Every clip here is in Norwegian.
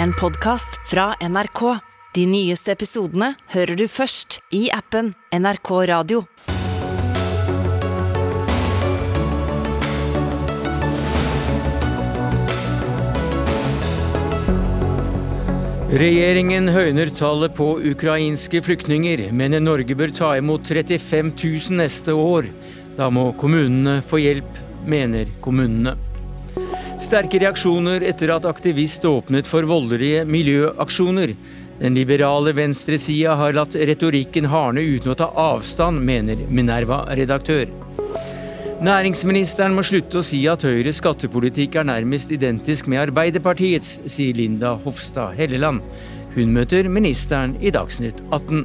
en podkast fra NRK. De nyeste episodene hører du først i appen NRK Radio. Regjeringen høyner tallet på ukrainske flyktninger, mener Norge bør ta imot 35 000 neste år. Da må kommunene få hjelp, mener kommunene. Sterke reaksjoner etter at aktivist åpnet for voldelige miljøaksjoner. Den liberale venstresida har latt retorikken hardne uten å ta avstand, mener Minerva-redaktør. Næringsministeren må slutte å si at Høyres skattepolitikk er nærmest identisk med Arbeiderpartiets, sier Linda Hofstad Helleland. Hun møter ministeren i Dagsnytt 18.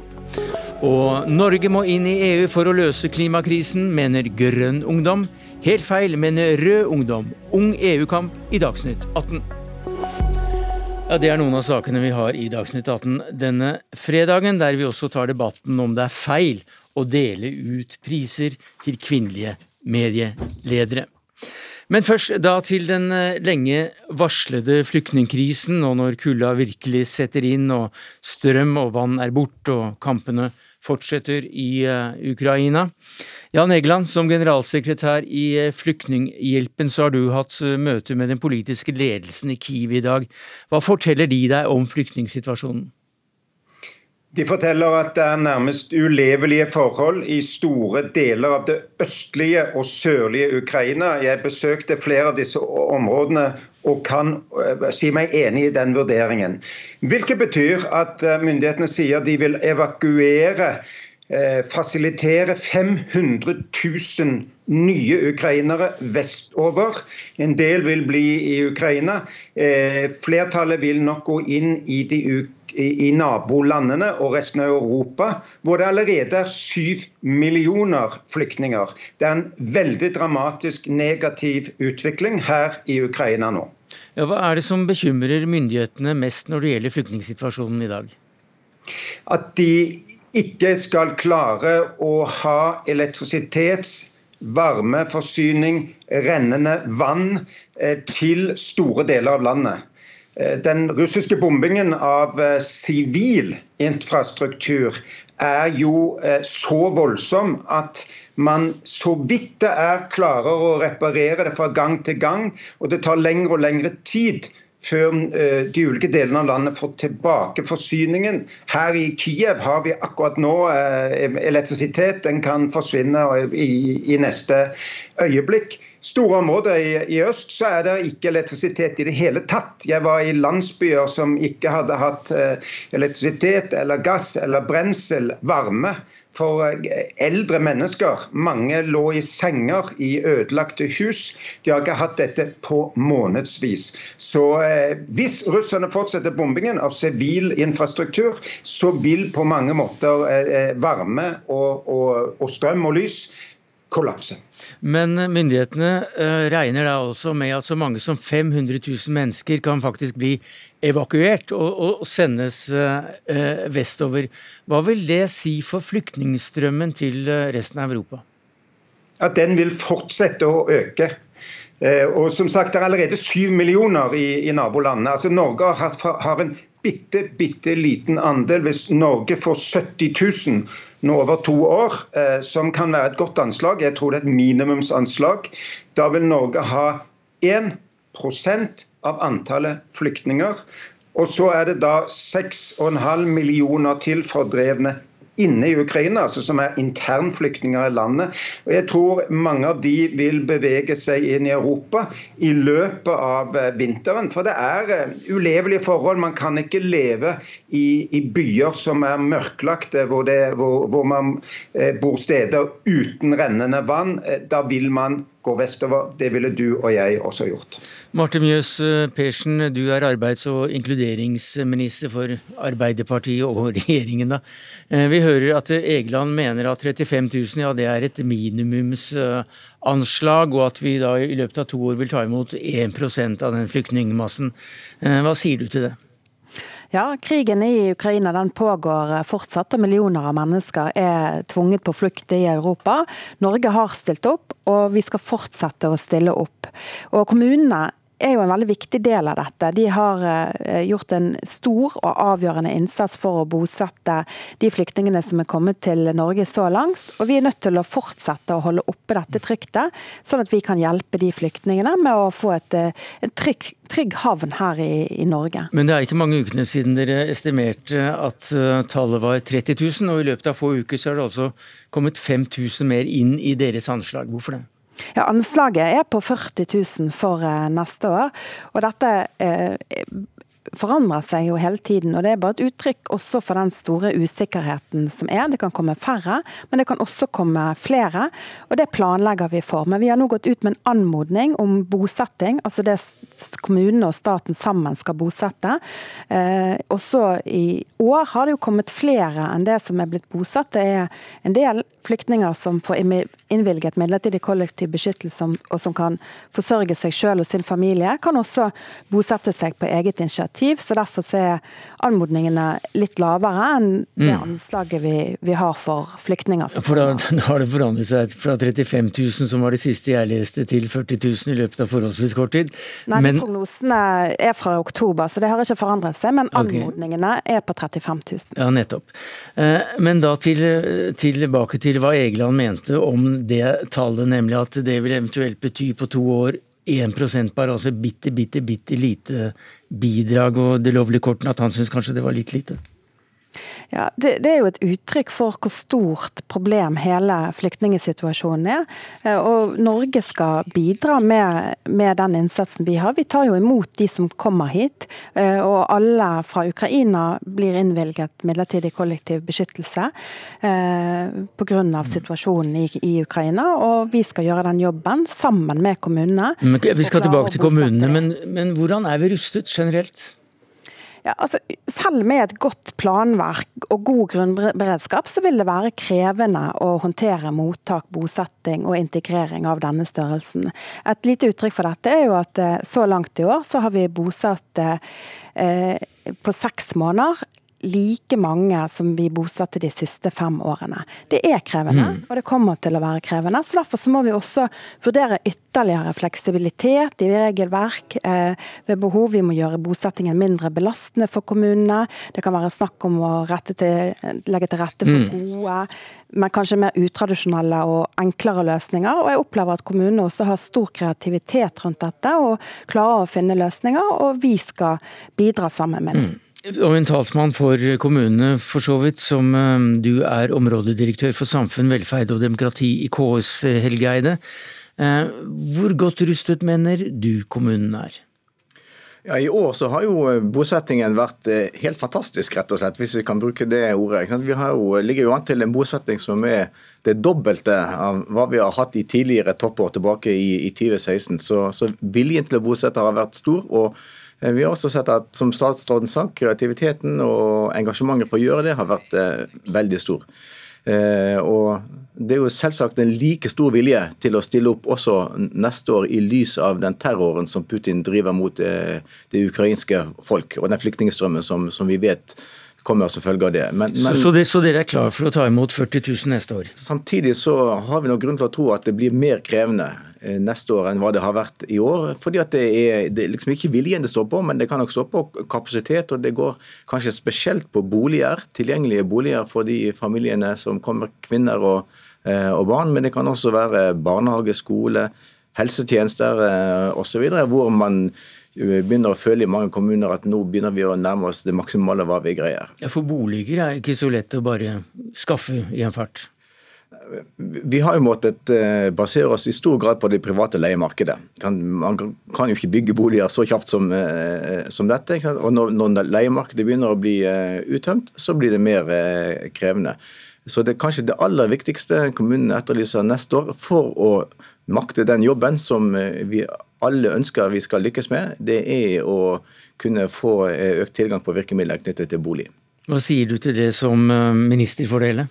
Og Norge må inn i EU for å løse klimakrisen, mener Grønn Ungdom. Helt feil, mener Rød Ungdom. Ung EU-kamp i Dagsnytt 18. Ja, Det er noen av sakene vi har i Dagsnytt 18 denne fredagen, der vi også tar debatten om det er feil å dele ut priser til kvinnelige medieledere. Men først da til den eh, lenge varslede flyktningkrisen, og når kulda virkelig setter inn og strøm og vann er borte og kampene fortsetter i uh, Ukraina. Jan Egeland, som generalsekretær i uh, Flyktninghjelpen, så har du hatt uh, møte med den politiske ledelsen i Kiev i dag. Hva forteller de deg om flyktningsituasjonen? De forteller at det er nærmest ulevelige forhold i store deler av det østlige og sørlige Ukraina. Jeg besøkte flere av disse områdene og kan eh, si meg enig i den vurderingen. Hvilket betyr at eh, myndighetene sier de vil evakuere fasilitere 500 000 nye ukrainere vestover. En del vil bli i Ukraina. Flertallet vil nok gå inn i de i, nabolandene og resten av Europa, hvor det allerede er syv millioner flyktninger. Det er en veldig dramatisk negativ utvikling her i Ukraina nå. Ja, hva er det som bekymrer myndighetene mest når det gjelder flyktningsituasjonen i dag? At de ikke skal klare å ha elektrisitets varmeforsyning, rennende vann eh, til store deler av landet. Eh, den russiske bombingen av eh, sivil infrastruktur er jo så voldsom at man så vidt det er klarer å reparere det fra gang til gang, og det tar lengre og lengre tid før de ulike delene av landet får tilbake forsyningen. Her i Kiev har vi akkurat nå elektrisitet. Den kan forsvinne i, i neste øyeblikk store områder i, i, øst så er det ikke elektrisitet i det hele tatt. Jeg var i landsbyer som ikke hadde hatt eh, elektrisitet eller gass eller brensel, varme. For eh, eldre mennesker. Mange lå i senger i ødelagte hus. De har ikke hatt dette på månedsvis. Så eh, hvis russerne fortsetter bombingen av sivil infrastruktur, så vil på mange måter eh, eh varme og, og, og strøm og lys kollapse. Men myndighetene uh, regner da altså med at så mange som 500 000 mennesker kan faktisk bli evakuert og, og sendes uh, vestover. Hva vil det si for flyktningstrømmen til resten av Europa? At den vil fortsette å øke. Og som sagt, Det er allerede syv millioner i, i nabolandene. Altså Norge har, har en bitte, bitte liten andel. Hvis Norge får 70 000 nå over to år, eh, som kan være et godt anslag, jeg tror det er et minimumsanslag, da vil Norge ha 1% av antallet flyktninger. Og så er det da 6,5 millioner til fordrevne inne i Ukraina, altså som er internflyktninger i landet. Og Jeg tror mange av de vil bevege seg inn i Europa i løpet av eh, vinteren. For det er eh, ulevelige forhold. Man kan ikke leve i, i byer som er mørklagte, hvor, det, hvor, hvor man eh, bor steder uten rennende vann. Da vil man gå vestover. Det ville du og jeg også gjort. Marte Mjøs Persen, du er arbeids- og inkluderingsminister for Arbeiderpartiet og regjeringen. da. Vi hører at Egeland mener at 35 000 ja, det er et minimumsanslag, og at vi da i løpet av to år vil ta imot 1% av den flyktningmassen. Hva sier du til det? Ja, Krigen i Ukraina den pågår fortsatt, og millioner av mennesker er tvunget på flukt i Europa. Norge har stilt opp, og vi skal fortsette å stille opp. Og Kommunene er jo en veldig viktig del av dette. De har eh, gjort en stor og avgjørende innsats for å bosette de flyktningene som er kommet til Norge så langt. Og vi er nødt til å fortsette å holde oppe dette tryktet, sånn at vi kan hjelpe de flyktningene med å få et, eh, en trygg, trygg havn her i, i, Norge. Men det er ikke mange ukene siden dere estimerte at uh, tallet var 30 000, og i løpet av få uker så har det altså kommet 5000 mer inn i deres anslag. Hvorfor det? Ja, Anslaget er på 40 000 for eh, neste år. og dette eh, forandrer seg jo hele tiden. og Det er bare et uttrykk også for den store usikkerheten som er. Det kan komme færre, men det kan også komme flere. og Det planlegger vi for. Men vi har nå gått ut med en anmodning om bosetting. altså det kommunene og staten sammen skal bosette. Eh, også i år har det jo kommet flere enn det som er blitt bosatt. Det er en del flyktninger som får innvilget midlertidig kollektiv beskyttelse og som kan forsørge seg selv og sin familie, kan også bosette seg på eget initiativ initiativ, så derfor er anmodningene litt lavere enn det mm. anslaget vi, vi har for flyktninger. For da, da, har det forandret seg fra 35 000, som var det siste jeg leste, til 40 000 i løpet av forholdsvis kort tid. Nei, men, prognosene er fra oktober, så det har ikke forandret seg. Men anmodningene okay. er på 35 000. Ja, nettopp. Eh, men da til, tilbake til hva Egeland mente om det tallet, nemlig at det vil eventuelt bety på to år 1 bare, altså bitte, bitte, bitte lite bidrag, og det lovlige kortene at han syntes kanskje det var litt lite? Ja, det, det, er jo et uttrykk for hvor stort problem hele flyktningsituasjonen er. Eh, og Norge skal bidra med, med, den innsatsen vi har. Vi tar jo imot de som kommer hit. Eh, og alle fra Ukraina blir innvilget midlertidig kollektiv beskyttelse eh, pga. situasjonen i, i, Ukraina. Og vi skal gjøre den jobben sammen med kommunene. Men, vi skal tilbake til kommunene, men, men hvordan er vi rustet generelt? Ja, altså, selv med et godt planverk og god grunnberedskap, så vil det være krevende å håndtere mottak, bosetting og integrering av denne størrelsen. Et lite uttrykk for dette er jo at eh, så langt i år så har vi bosatt eh, på seks måneder like mange som vi bosatte de siste fem årene. Det er krevende, mm. og det kommer til å være krevende. så Derfor så må vi også vurdere ytterligere fleksibilitet i regelverk eh, ved behov. Vi må gjøre bosettingen mindre belastende for kommunene. Det kan være snakk om å til, legge til rette for mm. gode, men kanskje mer utradisjonelle og enklere løsninger. Og jeg opplever at kommunene også har stor kreativitet rundt dette og klarer å finne løsninger, og vi skal bidra sammen med dem. Mm. Og en talsmann for kommunene, for så vidt, som eh, du er områdedirektør for samfunn, velferd og demokrati i KS, Helgeide. Helge Eide. Eh, hvor godt rustet mener du kommunen er? Ja, I år så har jo bosettingen vært helt fantastisk, rett og slett, hvis vi kan bruke det ordet. Vi jo, ligger jo an til en bosetting som er det dobbelte av hva vi har hatt i tidligere toppår tilbake i, i 2016. Så, så viljen til å bosette har vært stor. og Eh, vi har også sett at, som statsråden sa, kreativiteten og engasjementet for å gjøre det har vært eh, veldig stor. Eh, og det er jo selvsagt en like stor vilje til å stille opp også neste år i lys av den terroren som Putin driver mot eh, det ukrainske folk, og den flyktningstrømmen som, som vi vet kommer som følge av det. Men, men, så, så, det, så, dere er klar for å ta imot 40 000 neste år? Samtidig så har vi nok grunn til å tro at det blir mer krevende Eh, neste år enn hva det har vært i år. fordi at det er, det er liksom ikke viljen det står på, men det kan også stå på kapasitet. Og det går kanskje spesielt på boliger, tilgjengelige boliger for de familiene som kommer, kvinner og, eh, og barn. Men det kan også være barnehage, skole, helsetjenester eh, osv. hvor man begynner å føle i mange kommuner at nå begynner vi å nærme oss det maksimale hva vi greier. Ja, For boliger er ikke så lett å bare skaffe i en fart? Vi har jo måttet eh, basere oss i stor grad på det private leiemarkedet. Man kan jo ikke bygge boliger så kjapt som, eh, som dette. Og når, leiemarkedet begynner å bli eh, uttømt, så blir det mer krevende. Så det er kanskje det aller viktigste kommunen etterlyser neste år for å makte den jobben som vi alle ønsker vi skal lykkes med, det er å kunne få økt tilgang på virkemidler knyttet til bolig. Hva sier du til det som minister for det hele?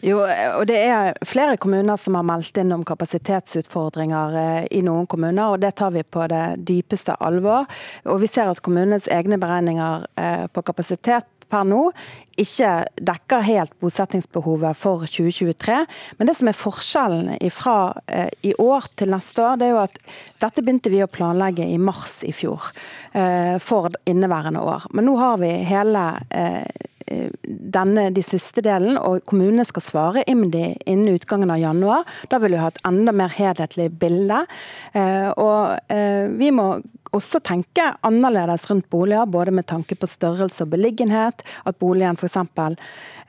Jo, og Det er flere kommuner som har meldt inn om kapasitetsutfordringer eh, i noen kommuner. og Det tar vi på det dypeste alvor. Og Vi ser at kommunenes egne beregninger eh, på kapasitet per nå ikke dekker helt bosettingsbehovet for 2023. Men det som er forskjellen fra eh, i år til neste år, det er jo at dette begynte vi å planlegge i mars i fjor for inneværende år. Men nå har vi hele denne, de siste delen, og kommunene skal svare IMDi innen utgangen av januar. Da vil vi ha et enda mer helhetlig bilde. Og vi må også tenke annerledes rundt boliger, både med tanke på størrelse og beliggenhet. At boligen f.eks.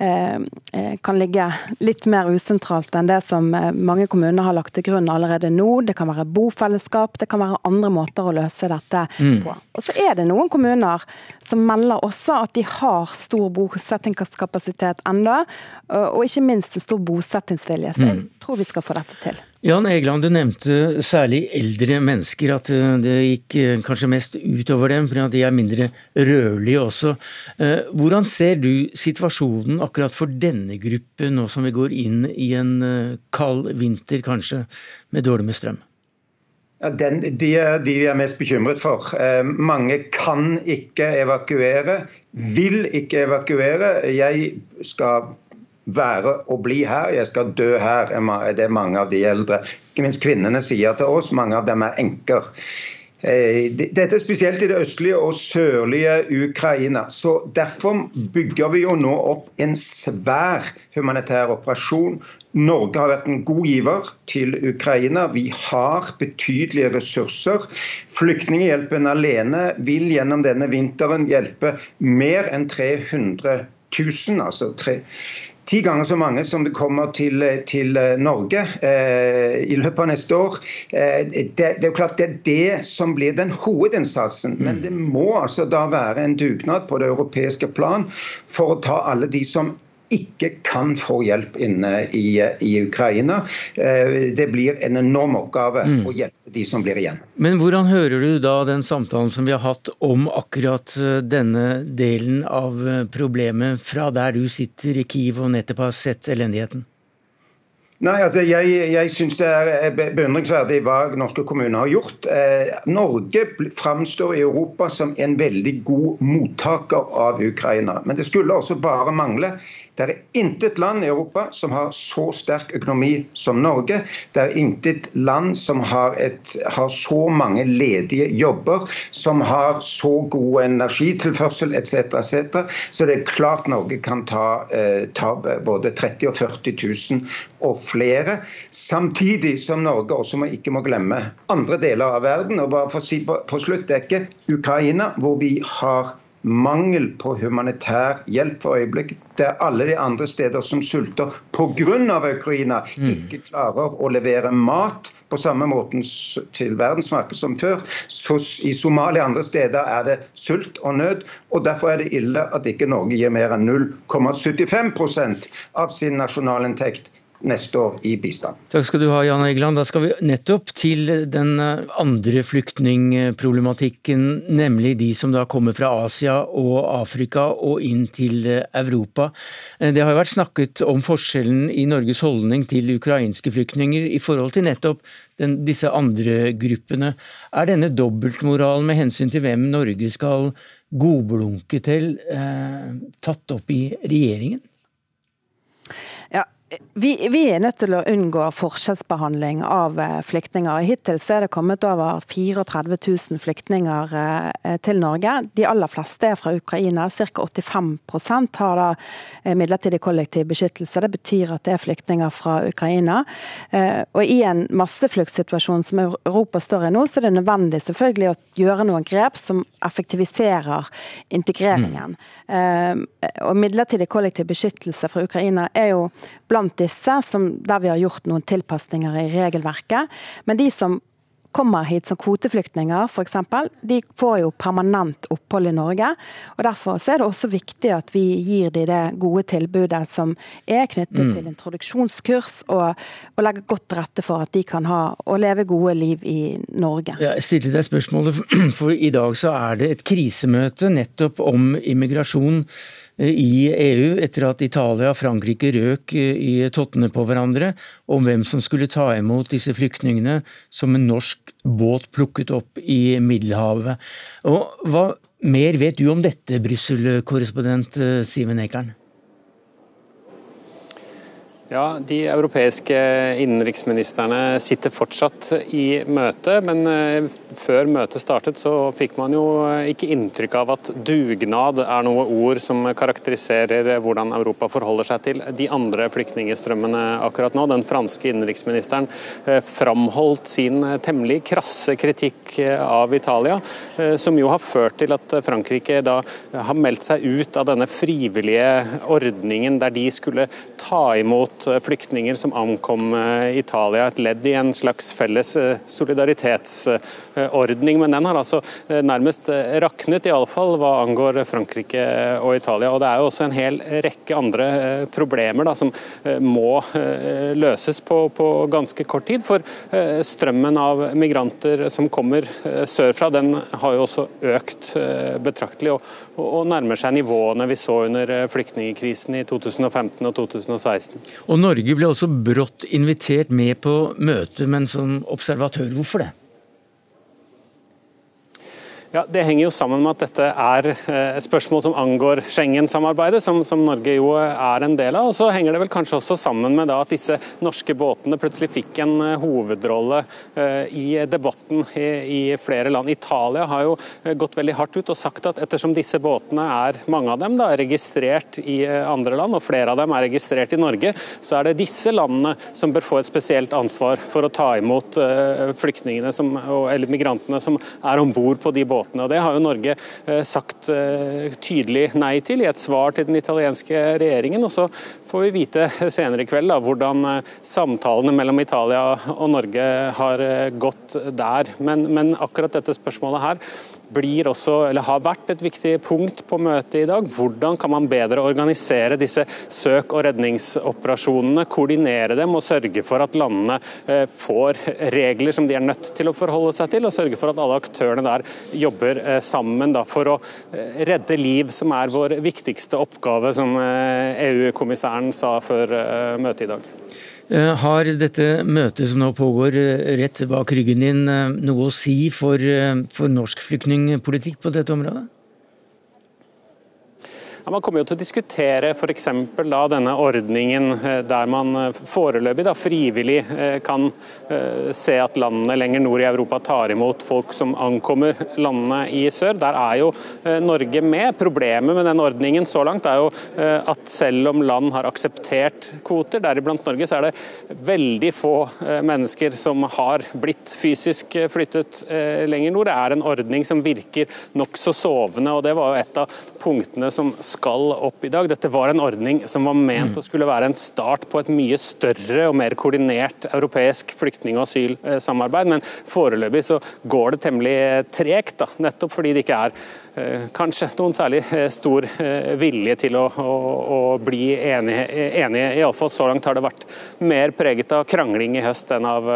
Eh, eh, kan ligge litt mer usentralt enn det som eh, mange kommuner har lagt til grunn allerede nå. Det kan være bofellesskap, det kan være andre måter å løse dette mm. Og så er det noen kommuner som melder også at de har stor bosettingskapasitet enda, og ikke minst en stor bosettingsvilje. Så mm. Tror vi skal få dette til. Jan Egeland, du nevnte særlig eldre mennesker, at det gikk kanskje mest utover dem, fordi de er mindre rødlige også. Hvordan ser du situasjonen akkurat for denne gruppen, nå som vi går inn i en eh, kald vinter kanskje, med dårlig med strøm? Den, de, er, de er mest bekymret for. Eh, mange kan ikke evakuere, vil ikke evakuere. Jeg skal være og bli her, jeg skal dø her, det er mange av de eldre. Ikke minst kvinnene sier til oss, mange av dem er enker. Eh, dette er spesielt i det østlige og sørlige Ukraina. så Derfor bygger vi jo nå opp en svær humanitær operasjon. Norge har vært en god giver til Ukraina. Vi har betydelige ressurser. Flyktninghjelpen alene vil gjennom denne vinteren hjelpe mer enn 300 000. altså tre, ti ganger så mange som det kommer til, til Norge eh, i løpet av neste år. Eh, det, det, er jo klart det er det som blir den hovedinnsatsen. Men mm. det må altså da være en dugnad på det europeiske plan for å ta alle de som ikke kan få hjelp inne i, i Ukraina. Eh, det blir en enorm oppgave mm. å hjelpe de som blir igjen. Men hvordan hører du da den samtalen som vi har hatt om akkurat eh, denne delen av eh, problemet, fra der du sitter i Kiev og nettopp har sett elendigheten? Nei, altså Jeg, jeg syns det er beundringsverdig hva norske kommuner har gjort. Eh, Norge framstår i Europa som en veldig god mottaker av Ukraina. Men det skulle også bare mangle. Det er intet land i Europa som har så sterk økonomi som Norge. Det er intet land som har, et, har så mange ledige jobber, som har så god energitilførsel etc. etc. Så det er klart Norge kan ta, eh, ta både 30 og 40 000 og flere. Samtidig som Norge også må, ikke må glemme andre deler av verden. Og bare for å si på, på slutt, det er ikke Ukraina hvor vi har mangel på humanitær hjelp for øyeblikket. Det er alle de andre steder som sulter pga. Ukraina, mm. ikke klarer å levere mat på samme måten til verdensmarkedet som før. Så I Somalia og andre steder er det sult og nød. og Derfor er det ille at ikke Norge gir mer enn 0,75% av sin nasjonalinntekt neste år i bistand. Takk skal du ha, Jan Egeland. Da skal vi nettopp til den eh, andre flyktningproblematikken, nemlig de som da kommer fra Asia og Afrika og inn til eh, Europa. Eh, det har jo vært snakket om forskjellen i Norges holdning til ukrainske flyktninger i forhold til nettopp den, disse andre gruppene. Er denne dobbeltmoralen med hensyn til hvem Norge skal godblunke til, eh, tatt opp i regjeringen? Vi, vi, er nødt til å unngå forskjellsbehandling av eh, flyktninger. Hittil er det kommet over 34 000 flyktninger eh, til Norge. De aller fleste er fra Ukraina. Ca. 85% har da eh, midlertidig kollektiv beskyttelse. Det betyr at det er flyktninger fra Ukraina. Og I en massefluktsituasjon som Europa står i nå, så er det nødvendig selvfølgelig å gjøre noen grep som effektiviserer integreringen. Mm. Og Midlertidig kollektiv beskyttelse fra Ukraina er jo blant blant disse som, der vi har gjort noen tilpasninger i regelverket. Men de som kommer hit som kvoteflyktninger f.eks., de får jo permanent opphold i Norge. og Derfor er det også viktig at vi gir dem det gode tilbudet som er knyttet mm. til introduksjonskurs, og, og, legger godt til rette for at de kan ha og leve gode liv i Norge. Jeg stilte deg spørsmålet, for i dag så er det et krisemøte nettopp om immigrasjon i EU etter at Italia og Frankrike røk i tottene på hverandre om hvem som skulle ta imot disse flyktningene som en norsk båt plukket opp i Middelhavet. Og hva mer vet du om dette, Brussel-korrespondent Simen Ekern? Ja, De europeiske innenriksministrene sitter fortsatt i møte, men eh, før møtet startet så fikk man jo ikke inntrykk av at dugnad er noe ord som karakteriserer hvordan Europa forholder seg til de andre flyktningstrømmene akkurat nå. Den franske innenriksministeren eh, framholdt sin temmelig krasse kritikk av Italia, eh, som jo har ført til at Frankrike da har meldt seg ut av denne frivillige ordningen der de skulle ta imot flyktninger som ankom eh, Italia. Et ledd i en slags felles eh, solidaritetsordning. Men den har altså eh, nærmest raknet, iallfall hva angår Frankrike og Italia. Og Det er jo også en hel rekke andre problemer da, som må løses på, på, ganske kort tid. For strømmen av migranter som kommer sørfra, den har jo også økt betraktelig. og, og nærmer seg nivåene vi så under flyktningkrisen i 2015 og 2016. Og Norge ble også brått invitert med på møtet, men som observatør. Hvorfor det? Ja, Det henger jo sammen med at dette er eh, et spørsmål som angår Schengen-samarbeidet, som, som, Norge jo er en del av. Og Så henger det vel kanskje også sammen med at disse norske båtene plutselig fikk en eh, hovedrolle eh, i debatten i, i, flere land. Italia har jo gått veldig hardt ut og sagt at ettersom disse båtene er, mange av dem, da, registrert i andre land, og flere av dem er registrert i Norge, så er det disse landene som bør få et spesielt ansvar for å ta imot flyktningene som, eller migrantene som er om bord på de båtene båtene. Og Det har jo Norge eh, sagt eh, tydelig nei til i et svar til den italienske regjeringen. og Så får vi vite senere i kveld da, hvordan eh, samtalene mellom Italia og Norge har gått der. Men, men akkurat dette spørsmålet her blir også, eller har vært et viktig punkt på møtet i dag. Hvordan kan man bedre organisere disse søk- og redningsoperasjonene, koordinere dem og sørge for at landene eh, får regler som de er nødt til å forholde seg til, og sørge for at alle aktørene der jobber eh, sammen da, for å eh, redde liv, som er vår viktigste oppgave, som EU-kommissæren sa før møtet i dag. Eh, har dette møtet som nå pågår eh, rett bak ryggen din, eh, noe å si for, for norsk flyktningpolitikk på dette området? Ja, man kommer jo til å diskutere f.eks. denne ordningen eh, der man eh, foreløpig da, frivillig eh, kan se at landene lenger nord i Europa tar imot folk som ankommer landene i sør. Der er jo Norge med. Problemet med den ordningen så langt er jo at selv om land har akseptert kvoter, deriblant Norge, så er det veldig få mennesker som har blitt fysisk flyttet lenger nord. Det er en ordning som virker nokså sovende, og det var jo et av punktene som skal opp i dag. Dette var en ordning som var ment å skulle være en start på et mye større og mer koordinert europeisk flyktning- og asylsamarbeid, men foreløpig så går det temmelig tregt, da, nettopp fordi det ikke er kanskje noen særlig eh, stor eh, vilje til å, å, å bli enige. enige. Iallfall så langt har det vært mer preget av krangling i høst enn av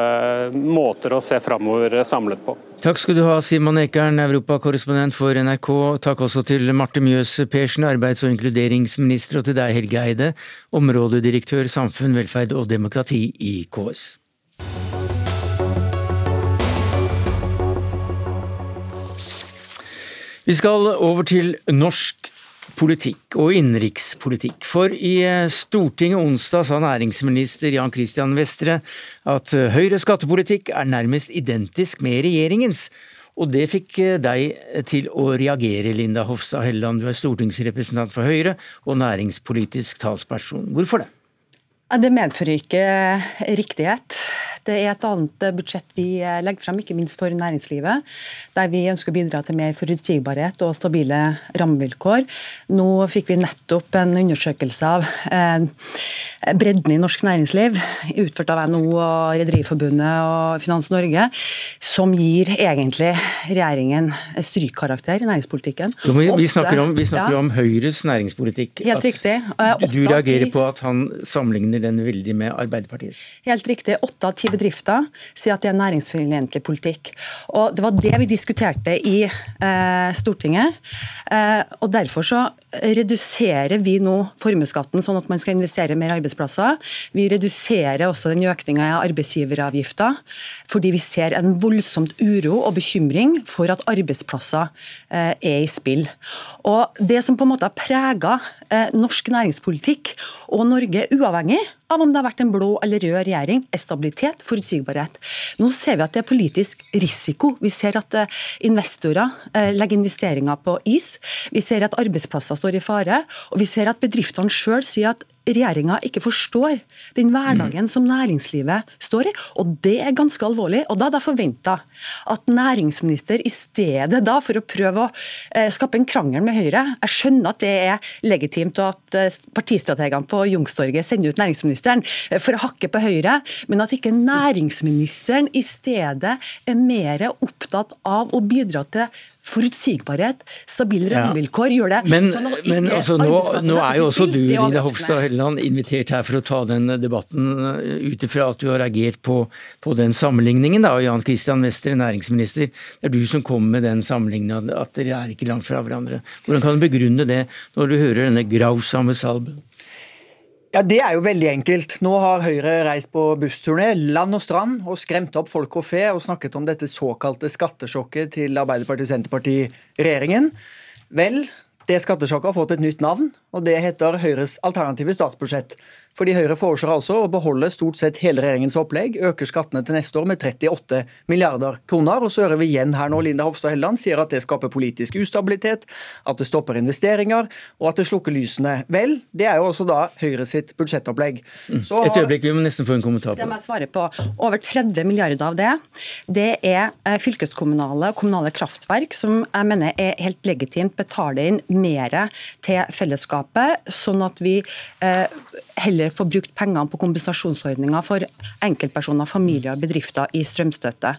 måter å se framover samlet på. Takk skal du ha, Simon Ekern, europakorrespondent for NRK. Takk også til Marte Mjøs Persen, arbeids- og inkluderingsminister, og til deg, Helge Eide, områdedirektør samfunn, velferd og demokrati i KS. Vi skal over til norsk politikk og innenrikspolitikk. For i eh, Stortinget onsdag sa næringsminister Jan Christian Vestre at eh, Høyres skattepolitikk er nærmest identisk med regjeringens. Og det fikk eh, deg til å reagere, Linda Hofstad Helleland. Du er stortingsrepresentant for Høyre og næringspolitisk talsperson. Hvorfor det? Det medfører ikke riktighet. Det er et annet budsjett vi eh, legger frem, ikke minst for næringslivet, der vi ønsker å bidra til mer forutsigbarhet og stabile rammevilkår. Nå fikk vi nettopp en undersøkelse av eh, bredden i norsk næringsliv, utført av NHO og Rederiforbundet og Finans Norge, som gir egentlig regjeringen strykkarakter i næringspolitikken. Vi, vi, snakker, om, vi snakker ja. om, Høyres næringspolitikk. Helt riktig. Du reagerer på at han sammenligner den veldig med Arbeiderpartiets? Helt riktig. Åtte av ti bedrifter sier at det er næringsfiendtlig politikk. Og Det var det vi diskuterte i eh, Stortinget. Eh, og Derfor så reduserer vi nå formuesskatten, sånn at man skal investere mer arbeidsplasser. Vi reduserer også den økninga av arbeidsgiveravgifter, fordi vi ser en voldsomt uro og bekymring for at arbeidsplasser eh, er i spill. Og Det som på en måte har prega eh, norsk næringspolitikk og Norge uavhengig av om det har vært en blå eller rød regjering, er stabilitet, forutsigbarhet. Nå ser vi at det er politisk risiko. Vi ser at eh, investorer eh, legger investeringer på is. Vi ser at arbeidsplasser står i fare. Og vi ser at bedriftene sjøl sier at regjeringa ikke forstår den hverdagen som næringslivet står i. Og det er ganske alvorlig. Og da hadde jeg forventa at næringsminister i stedet da for å prøve å eh, skape en krangel med Høyre Jeg skjønner at det er legitimt og at partistrategene på Youngstorget sender ut næringsministeren eh, for å hakke på Høyre, men at ikke næringsministeren i stedet er mer opptatt av å bidra til forutsigbarhet, stabile rammevilkår. gjør det. Men, sånn men altså, nå, nå, er jo også du Lina Hofstad Helleland, invitert her for å ta den debatten eh, ut ifra at du har reagert på, på den sammenligningen. da, Jan Christian Wester, næringsminister. Det er du som kommer med den sammenligningen, at dere er ikke langt fra hverandre. Hvordan kan du begrunne det når du hører denne grausamme salben? Ja, Det er jo veldig enkelt. Nå har Høyre reist på bussturné land og strand og skremt opp folk og fe og snakket om dette såkalte skattesjokket til Arbeiderparti-Senterparti-regjeringen. Vel, det skattesjokket har fått et nytt navn, og det heter Høyres alternative statsbudsjett. Fordi Høyre foreslår altså å beholde stort sett hele regjeringens opplegg, øker skattene til neste år med 38 milliarder kroner. Og så hører vi igjen her nå Linda Hofstad Helleland sier at det skaper politisk ustabilitet, at det stopper investeringer og at det slukker lysene. Vel, det er jo også da Høyre sitt budsjettopplegg. Mm. Så Et øyeblikk, vi må nesten få en kommentar på det. må jeg svare på. Over 30 milliarder av det, det er eh, fylkeskommunale og kommunale kraftverk som jeg mener er helt legitimt betaler inn mer til fellesskapet, sånn at vi eh, heller få brukt pengene på kompensasjonsordninger for enkeltpersoner, familier og bedrifter i strømstøtte.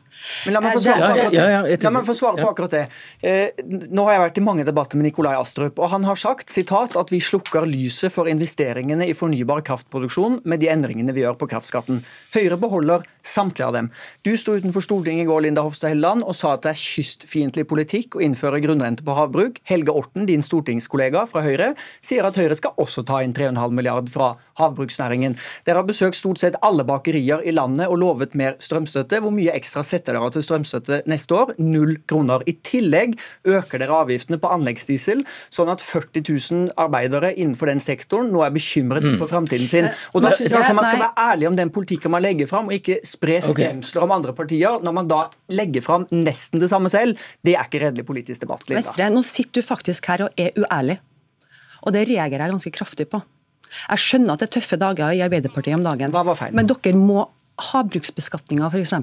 Men La meg få svare på akkurat det. Ja, ja, ja, svare på akkurat det. Eh, nå har jeg vært i mange debatter med Nikolai Astrup, og han har sagt sitat, at vi slukker lyset for investeringene i fornybar kraftproduksjon med de endringene vi gjør på kraftskatten. Høyre beholder samtlige av dem. Du sto utenfor Stortinget i går Linda Hofstad Helleland, og sa at det er kystfiendtlig politikk å innføre grunnrente på havbruk. Helge Orten, din stortingskollega fra Høyre, sier at Høyre skal også ta inn 3,5 milliard fra havbruksnæringen. Dere har besøkt stort sett alle bakerier i landet og lovet mer strømstøtte. Hvor mye ekstra setter dere til strømstøtte neste år? Null kroner. I tillegg øker dere avgiftene på anleggsdiesel, sånn at 40 000 arbeidere innenfor den sektoren nå er bekymret mm. for framtiden sin. Og da synes jeg altså Man skal være ærlig om den politikken man legger fram, og ikke spre skremsler om andre partier når man da legger fram nesten det samme selv. Det er ikke redelig politisk debatt. Vestre, nå sitter du faktisk her og er uærlig. Og det reagerer jeg ganske kraftig på. Jeg skjønner at det er tøffe dager i Arbeiderpartiet om dagen, men dere må Havbruksbeskatninga f.eks.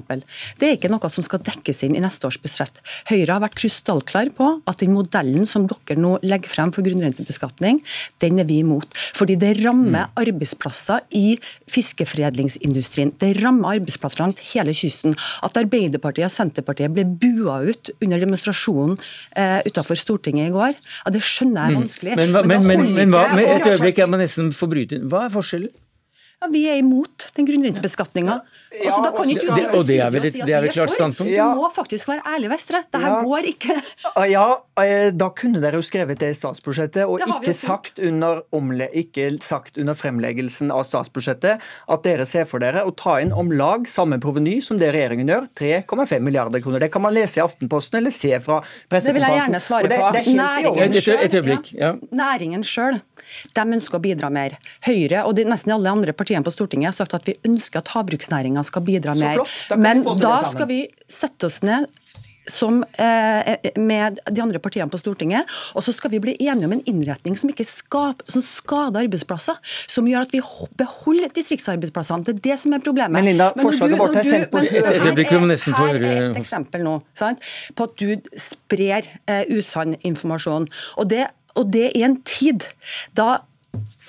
Det er ikke noe som skal dekkes inn i neste års budsjett. Høyre har vært krystallklar på at den modellen som dere nå legger frem for grunnrentebeskatning, den er vi imot. Fordi det rammer mm. arbeidsplasser i fiskeforedlingsindustrien. Det rammer arbeidsplasser langt hele kysten. At Arbeiderpartiet og Senterpartiet ble bua ut under demonstrasjonen eh, utenfor Stortinget i går, ja, det skjønner jeg er vanskelig. Men, men, men, men hva, et øyeblikk, jeg må nesten få bryte inn. Hva er forskjellen? Ja, vi er imot den grunnrentebeskatninga. Altså, da kan ikke det, og det er vel et, det er vel klart standpunkt? Du må faktisk være ærlig, Vestre. Det her går ikke. Ja, eh, da kunne dere jo skrevet det i statsbudsjettet, og ikke sagt, under, omle, ikke sagt under fremleggelsen av statsbudsjettet at dere ser for dere å ta inn om lag samme proveny som det regjeringen gjør, 3,5 milliarder kroner. Det kan man lese i Aftenposten eller se fra pressekonferansen. Det vil jeg gjerne svare på. Det, det. Ja. Næringen sjøl ønsker å bidra mer. Høyre og de, nesten alle andre partiene på Stortinget har sagt at vi ønsker at havbruksnæringa skal bidra mer. Da Men da skal vi sette oss ned som, eh, med de andre partiene på Stortinget. Og så skal vi bli enige om en innretning som ikke skaper, som skader arbeidsplasser. Som gjør at vi beholder distriktsarbeidsplassene. Det er det som er problemet. Men Linda, forslaget vårt er sendt på Her er et eksempel nå sant, på at du sprer eh, usann informasjon. Og det, og det i en tid da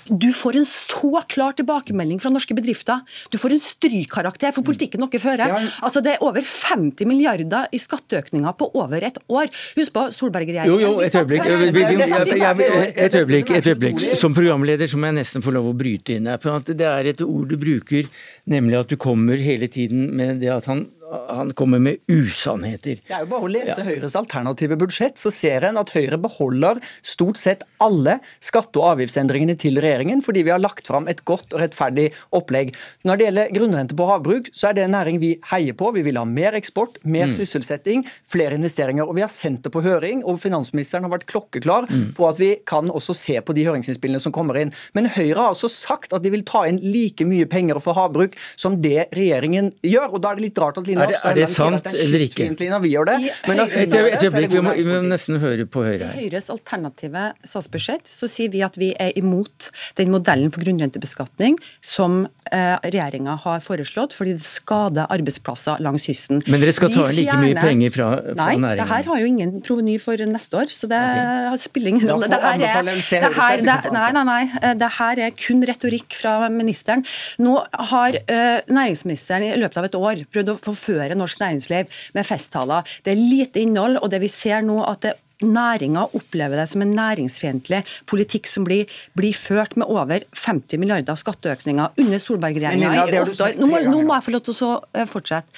Du får en så klar tilbakemelding fra norske bedrifter. Du får en strykkarakter for politikken dere fører. Altså, det er over 50 milliarder i skatteøkninger på over et år. Husk på Solberg-regjeringen. Jo, jo, et øyeblikk. Et øyeblikk, et øyeblikk. Som programleder så må jeg nesten få lov å bryte inn her. Det er et ord du bruker, nemlig at du kommer hele tiden med det at han han kommer med usannheter. Det er jo bare å lese ja. Høyres alternative budsjett, så ser en at Høyre beholder stort sett alle skatte- og avgiftsendringene til regjeringen, fordi vi har lagt fram et godt og rettferdig opplegg. Når det gjelder grunnrente på havbruk, så er det en næring vi heier på. Vi vil ha mer eksport, mer mm. sysselsetting, flere investeringer. Og vi har sendt det på høring, og finansministeren har vært klokkeklar mm. på at vi kan også se på de høringsinnspillene som kommer inn. Men Høyre har altså sagt at de vil ta inn like mye penger for havbruk som det regjeringen gjør. og da er det litt rart at er det, er det sant eller ikke? Vi gjør det. Men et øyeblikk, vi må, vi må nesten høre på Høyre her. I Høyres alternative statsbudsjett så sier vi at vi er imot den modellen for grunnrentebeskatning som eh, regjeringa har foreslått, fordi det skader arbeidsplasser langs kysten. Men dere skal ta inn like mye penger fra, fra nei, næringen? Nei, det her har jo ingen proveny for neste år, så det okay. spiller ingen rolle. Det her er, det her, det, nei, nei, nei, det her er kun retorikk fra ministeren. Nå har uh, næringsministeren i løpet av et år prøvd å få forføre norsk næringsliv med festtaler. Det er lite innhold, og det vi ser nå at det Næringa opplever det som en næringsfiendtlig politikk som blir, blir, ført med over 50 milliarder skatteøkninger under Solberg-regjeringa i åtte år. Nå nå må, jeg få lov til å eh, fortsette.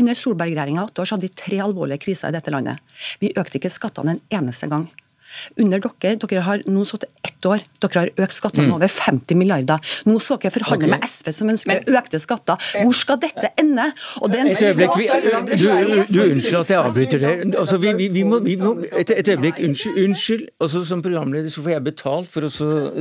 Under Solberg-regjeringa i åtte år så hadde vi tre alvorlige kriser i dette landet. Vi økte ikke skattene en eneste gang. Under dere, dere har nå sittet ett år, dere har økt skattene med mm. over 50 milliarder. Nå så dere forhandle okay. med SV som ønsker Men, økte skatter. Hvor skal dette ende? et øyeblikk, vi, du, du, Unnskyld at jeg avbryter det. Altså, vi, vi, vi, må, må, et, et, øyeblikk, unnskyld. unnskyld. Altså, som programleder så får jeg betalt for å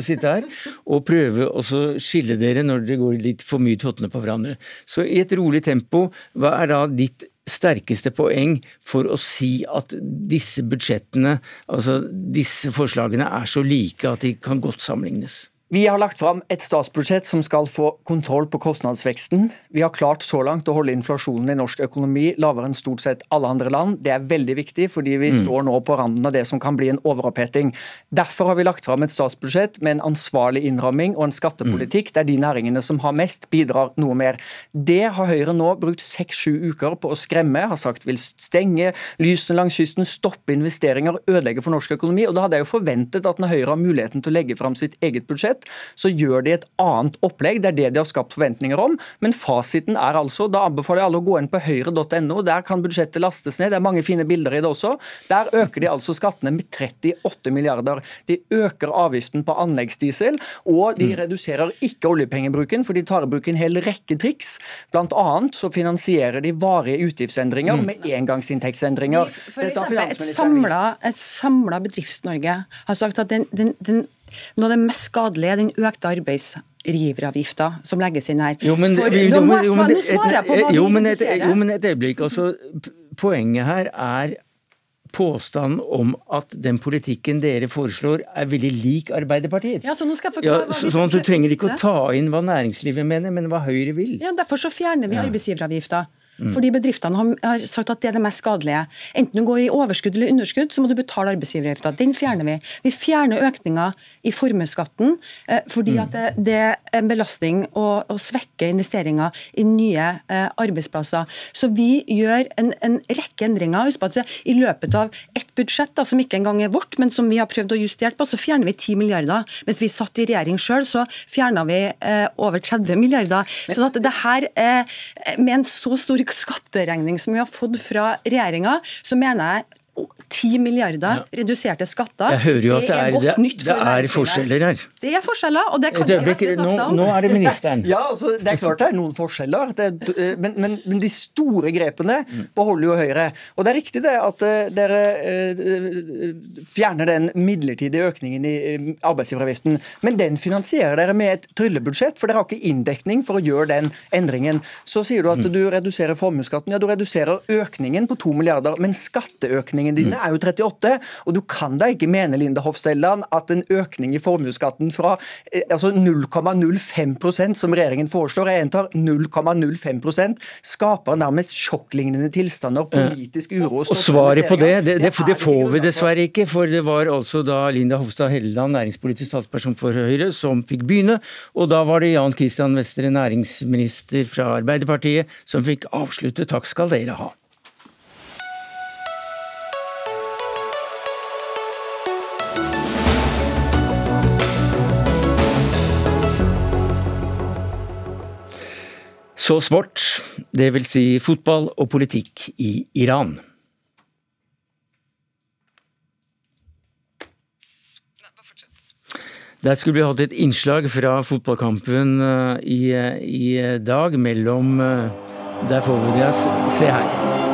sitte her og prøve å skille dere når dere går litt for mye tottene på hverandre. Så i et rolig tempo, hva er da ditt sterkeste poeng for å si at disse budsjettene, altså disse forslagene, er så like at de kan godt sammenlignes? Vi har lagt fram et statsbudsjett som skal få kontroll på kostnadsveksten. Vi har klart så langt å holde inflasjonen i norsk økonomi lavere enn stort sett alle andre land. Det er veldig viktig, fordi vi mm. står nå på randen av det som kan bli en overoppheting. Derfor har vi lagt fram et statsbudsjett med en ansvarlig innramming og en skattepolitikk mm. der de næringene som har mest, bidrar noe mer. Det har Høyre nå brukt seks-sju uker på å skremme, har sagt vil stenge lysene langs kysten, stoppe investeringer, ødelegge for norsk økonomi. Og da hadde jeg jo forventet at når Høyre har muligheten til å legge fram sitt eget budsjett, budsjett, så gjør de et annet opplegg. Det er det de har skapt forventninger om. Men fasiten er altså Da anbefaler jeg alle å gå inn på høyre.no. Der kan budsjettet lastes ned. Det er mange fine bilder i det også. Der øker de altså skattene med 38 milliarder. De øker avgiften på anleggsdiesel, og de mm. reduserer ikke oljepengebruken, for de tar i bruk en hel rekke triks. Blant annet så finansierer de varige utgiftsendringer mm. med engangsinntektsendringer. For eksempel, et samla Bedrifts-Norge har sagt at den, den, den noe av det mest skadelige er den økte arbeidsgiveravgifta som legges inn her. Jo, men, For, jo, men, jo, men, et, jo, men et, et øyeblikk. Altså, poenget her er påstanden om at den politikken dere foreslår er veldig lik Arbeiderpartiets. Ja, så nå skal jeg forklare ja, sånn at Du trenger ikke å ta inn hva næringslivet mener, men hva Høyre vil. Ja, Derfor så fjerner vi ja. arbeidsgiveravgifta. Mm. Fordi bedriftene har sagt at det er det mest skadelige. Enten du går i overskudd eller underskudd, så må du betale arbeidsgiveravgifta. Den fjerner vi. Vi fjerner økninga i formuesskatten eh, fordi mm. at det, det, er en belastning å, å svekke investeringer i nye eh, arbeidsplasser. Så vi gjør en, en rekke endringer. Husk på at I løpet av ett budsjett, da, som ikke engang er vårt, men som vi har prøvd å justere på, så fjerner vi 10 milliarder. Mens vi satt i regjering sjøl, så fjerna vi eh, over 30 milliarder. Sånn at det her, eh, med en så stor skatteregning som vi har fått fra regjeringa, så mener jeg 10 milliarder ja. reduserte skatter. Jeg hører jo at det er, det er, det er forskjeller her. Det er forskjeller, og det kan ikke SV snakke om. Nå, nå er det ministeren. ja, altså, Det er klart det er noen forskjeller, det, men, men, men, de store grepene beholder jo Høyre. Og det er riktig det at uh, dere uh, fjerner den midlertidige økningen i uh, arbeidsgiveravgiften, men den finansierer dere med et tryllebudsjett, for dere har ikke inndekning for å gjøre den endringen. Så sier du at mm. du reduserer formuesskatten. Ja, du reduserer økningen på 2 milliarder, men skatteøkningen Investeringene dine er jo 38, og du kan da ikke mene Linda Hofstad at en økning i formuesskatten fra eh, altså 0,05% som regjeringen foreslår, jeg gjentar 0,05% skaper nærmest sjokklignende tilstander, politisk uro Og svaret på det, det, det, det får vi dessverre ikke, for det var altså da Linda Hofstad Helleland, næringspolitisk statsperson for Høyre, som fikk begynne. Og da var det Jan Christian Vestre, næringsminister fra Arbeiderpartiet, som fikk avslutte. Takk skal dere ha. Så sport, det vil si fotball og politikk i Iran. Der skulle vi hatt et innslag fra fotballkampen eh, i, i dag mellom eh, Der får vi det. Se her.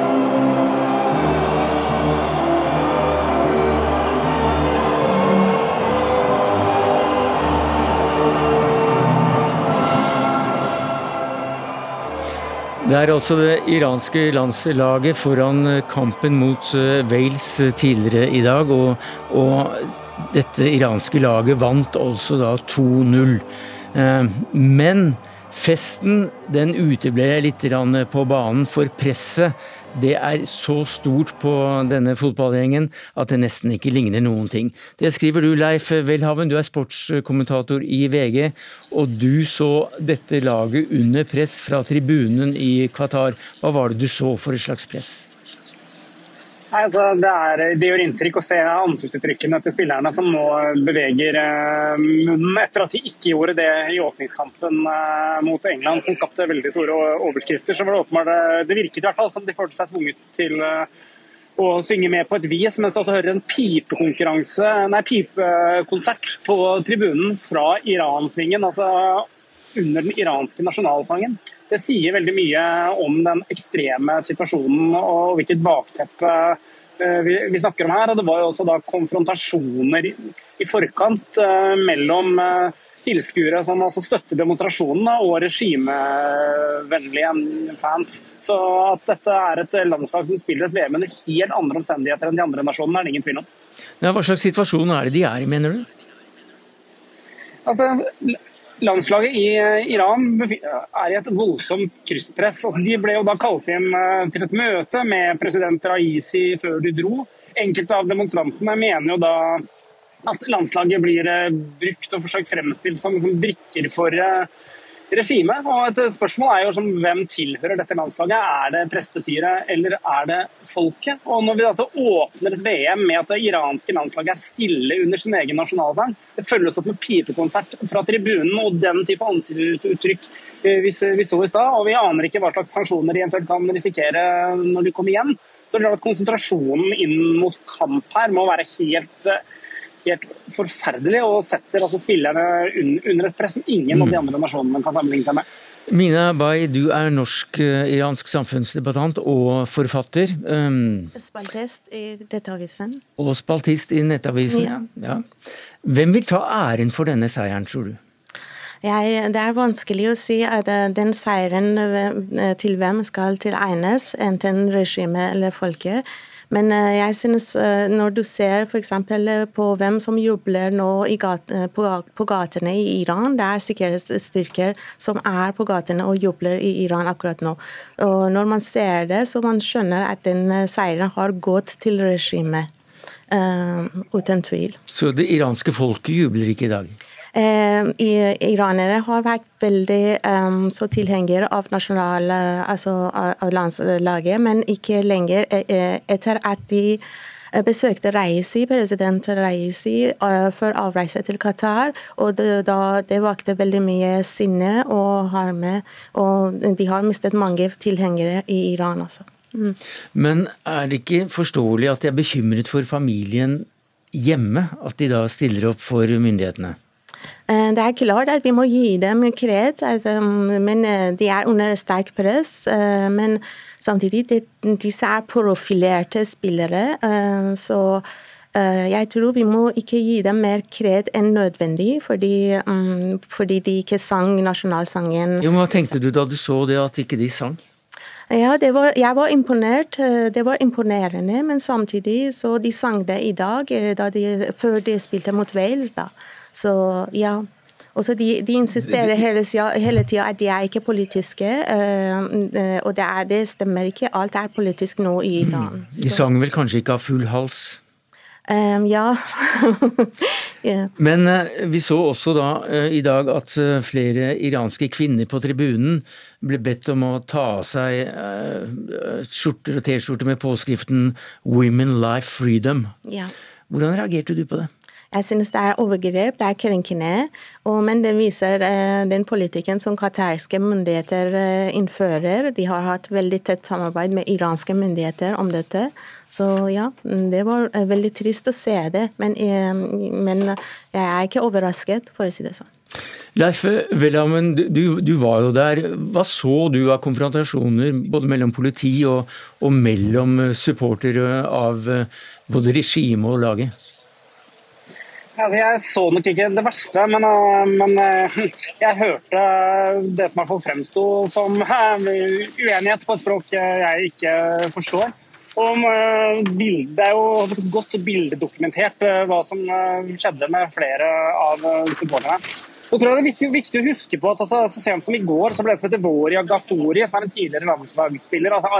Det er altså det iranske landslaget foran kampen mot eh, Wales tidligere i dag. Og, og dette iranske laget vant altså da 2-0. Eh, men festen den uteble litt på banen, for presset det er så stort på denne fotballgjengen at det nesten ikke ligner noen ting. Det skriver du, Leif Welhaven, du er sportskommentator i VG, og du så dette laget under press fra tribunen i Qatar. Hva var det du så for et slags press? Nei, altså, det, er, det, gjør inntrykk å se ansiktsuttrykkene til spillerne som nå beveger eh, munnen etter at de ikke gjorde det i åpningskampen eh, mot England, som skapte veldig store overskrifter. Så var det åpenbart, eh, det virket i hvert fall som de følte seg tvunget til å synge med på et vis, mens du også hører en pipekonkurranse, nei, pipekonsert på tribunen fra Iransvingen. altså under den iranske nasjonalsangen. Det sier veldig mye om den ekstreme situasjonen og hvilket bakteppe eh, vi snakker om her. Og det var jo også da konfrontasjoner i forkant eh, mellom eh, tilskuere som altså støtter demonstrasjonene og regimevennlige fans. Så at dette er et landslag som spiller et VM under helt andre omstendigheter enn de andre nasjonene, er det ingen tvil om. Ja, hva slags situasjon er det de er i, mener du? Altså, Landslaget i eh, Iran er i et voldsomt krysspress. Altså, de ble jo da kalt inn eh, til et møte med president Raisi før de dro. Enkelte av demonstrantene mener jo da at landslaget blir eh, brukt og forsøkt fremstilt som brikker for regimet. Og et spørsmål er jo som, hvem tilhører dette landslaget. Er det prestestyret eller er det folket? Og Når vi altså åpner et VM med at det iranske landslaget er stille under sin egen nasjonalsang, det følges opp med pipekonsert fra tribunen og den type ansiktsuttrykk eh, vi, vi så i stad, og vi aner ikke hva slags sanksjoner de eventuelt kan risikere når de kommer igjen, så det er at konsentrasjonen inn mot kamp her må være helt eh, helt forferdelig og setter altså spillerne under et press som ingen mm. av de andre nasjonene kan sammenligne seg med. Mina Bay, du er norsk-iransk samfunnsdebattant og forfatter. Um, spaltist i Nettavisen. Og spaltist i Nettavisen. Ja. ja. Hvem vil ta æren for denne seieren, tror du? Jeg, det er vanskelig å si at eh, den seieren eh, til hvem skal tilegnes, enten regimet eller folket. Men eh, jeg synes eh, når du ser f.eks. Eh, på hvem som jubler nå gata, på, på, gatene i Iran, det er sikkerhetsstyrker som er på gatene og jubler i Iran akkurat nå. Og når man ser det, så man skjønner at den seieren har gått til regimet. Uh, uten tvil. Så det iranske folket jubler ikke i dag? Eh, iranere har vært veldig um, så tilhengere av nasjonale, altså av landslaget, men ikke lenger eh, etter at de besøkte Reisi, president Reisi uh, før avreise til Qatar. og Det, da, det vakte veldig mye sinne og harme. Og de har mistet mange tilhengere i Iran også. Mm. Men er det ikke forståelig at de er bekymret for familien hjemme? At de da stiller opp for myndighetene? Eh, det er klart at vi må gi dem kred, altså, men eh, de er under sterk press. Eh, men samtidig, disse er profilerte spillere. så jeg tror vi må ikke gi dem mer kred enn nødvendig, fordi, fordi de ikke sang nasjonalsangen. Jo, men Hva tenkte du da du så det, at ikke de sang? Ja, var, jeg var imponert. Det var imponerende, men samtidig så de sang det i dag, de, før de spilte mot Wales. da. Så ja. Også de, de insisterer hele, hele tida at de er ikke politiske, og det, er, det, stemmer ikke. Alt er politisk nå i Iran. Mm. De sang vel kanskje ikke av full hals? Um, ja. yeah. Men uh, vi så også da uh, i dag at uh, flere iranske kvinner på tribunen ble bedt om å ta av seg skjorter og T-skjorter med påskriften 'Women Life Freedom'. Yeah. Hvordan reagerte du på det? Jeg synes det er overgrep, det er krenkende. men det viser eh, den politikken som qatarske myndigheter eh, innfører. De har hatt veldig tett samarbeid med iranske myndigheter om dette. Så ja, det var eh, veldig trist å se det. Men, men jeg er ikke overrasket, for å si det sånn. Leif Welhamen, du, du, var jo der. Hva så du av konfrontasjoner både mellom politi og, og mellom supportere av både regimet og laget? Altså, jeg så nok ikke det verste, men, eh, men eh, jeg hørte det som i hvert fall fremsto som eh, uenighet på et språk jeg ikke forstår. Og det er jo godt bildedokumentert hva som skjedde med flere av supporterne. Og tror jeg det er viktig, viktig å huske på at altså, Så sent som i går så ble det som heter Voria Gafori, som er en tidligere landslagsspiller, altså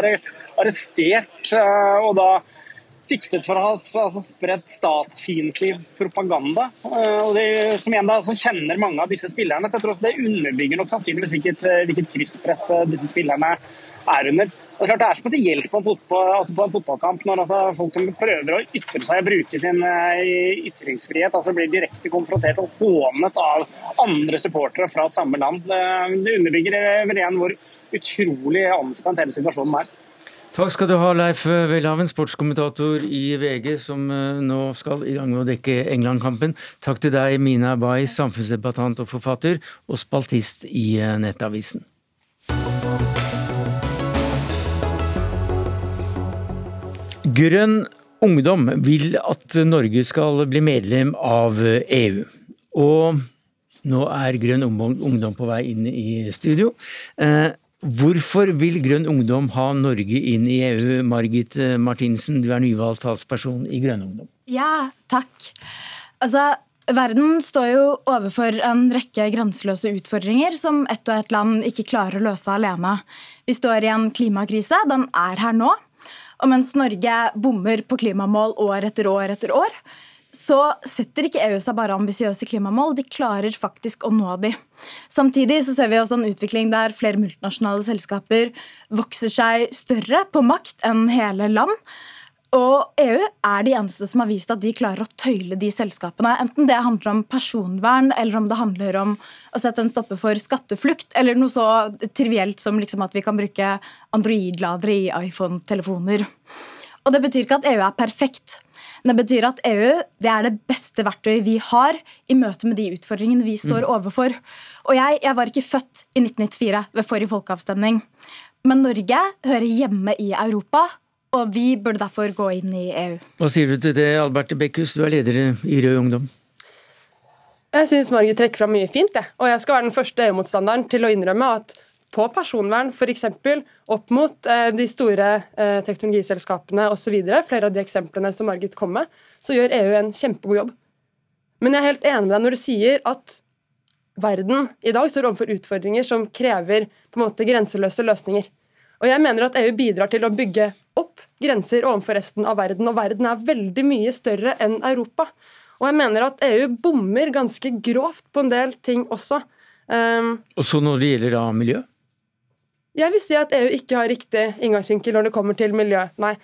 arrestert. og da siktet for å ha altså, spredt statsfiendtlig propaganda. Eh, og de, som igjen da, så kjenner mange av disse spillerne. så jeg tror også Det underbygger nok sannsynligvis hvilket, eh, hvilket krysspress eh, disse spillerne er under. Det er klart det er spesielt på en, fotball, altså på en fotballkamp når altså folk som prøver å ytre seg og bruke sin ytringsfrihet, altså blir direkte konfrontert og hånet av andre supportere fra samme land. Det, underbygger igjen hvor utrolig anspent hele situasjonen er. Takk skal du ha, Leif Welhaven, sportskommentator i VG, som eh, nå skal i gang med å dekke England-kampen. Takk til deg, Mina Bay, samfunnsdebattant og forfatter, og spaltist i eh, Nettavisen. Grønn ungdom vil at Norge skal bli medlem av EU. Og nå er Grønn ungdom på vei inn i studio. Eh, Hvorfor vil Grønn Ungdom ha Norge inn i EU? Margit eh, Martinsen, du er nyvalgt talsperson i Grønn Ungdom. Ja, takk. Altså, Verden står jo overfor en rekke grenseløse utfordringer som ett og ett land ikke klarer å løse alene. Vi står i en klimakrise. Den er her nå. Og mens Norge bommer på klimamål år etter år etter år, så setter ikke EU seg bare ambisiøse klimamål, de klarer faktisk å nå de. Samtidig så ser vi også en utvikling der flere multinasjonale selskaper vokser seg større på makt enn hele land. Og EU er de eneste som har vist at de klarer å tøyle de selskapene. Enten det handler om personvern, eller om det handler om å sette en stopper for skatteflukt, eller noe så trivielt som liksom at vi kan bruke Android-ladere i iPhone-telefoner. Og det betyr ikke at EU er perfekt. Det betyr at EU det er det beste verktøyet vi har i møte med de utfordringene vi står mm. overfor. Og jeg, jeg var ikke født i 1994 ved forrige folkeavstemning. Men Norge hører hjemme i Europa, og vi burde derfor gå inn i EU. Hva sier du til det, Albert Bekkhus, du er leder i Rød Ungdom? Jeg syns Margit trekker fram mye fint, jeg. og jeg skal være den første EU-motstanderen til å innrømme at på personvern, f.eks. opp mot eh, de store eh, teknologiselskapene osv., flere av de eksemplene som Margit kom med, så gjør EU en kjempegod jobb. Men jeg er helt enig med deg når du sier at verden i dag står overfor utfordringer som krever på en måte grenseløse løsninger. Og jeg mener at EU bidrar til å bygge opp grenser overfor resten av verden, og verden er veldig mye større enn Europa. Og jeg mener at EU bommer ganske grovt på en del ting også. Um, så når det gjelder da miljø? Jeg vil si at EU ikke har riktig inngangsvinkel når det kommer til miljø. Nei.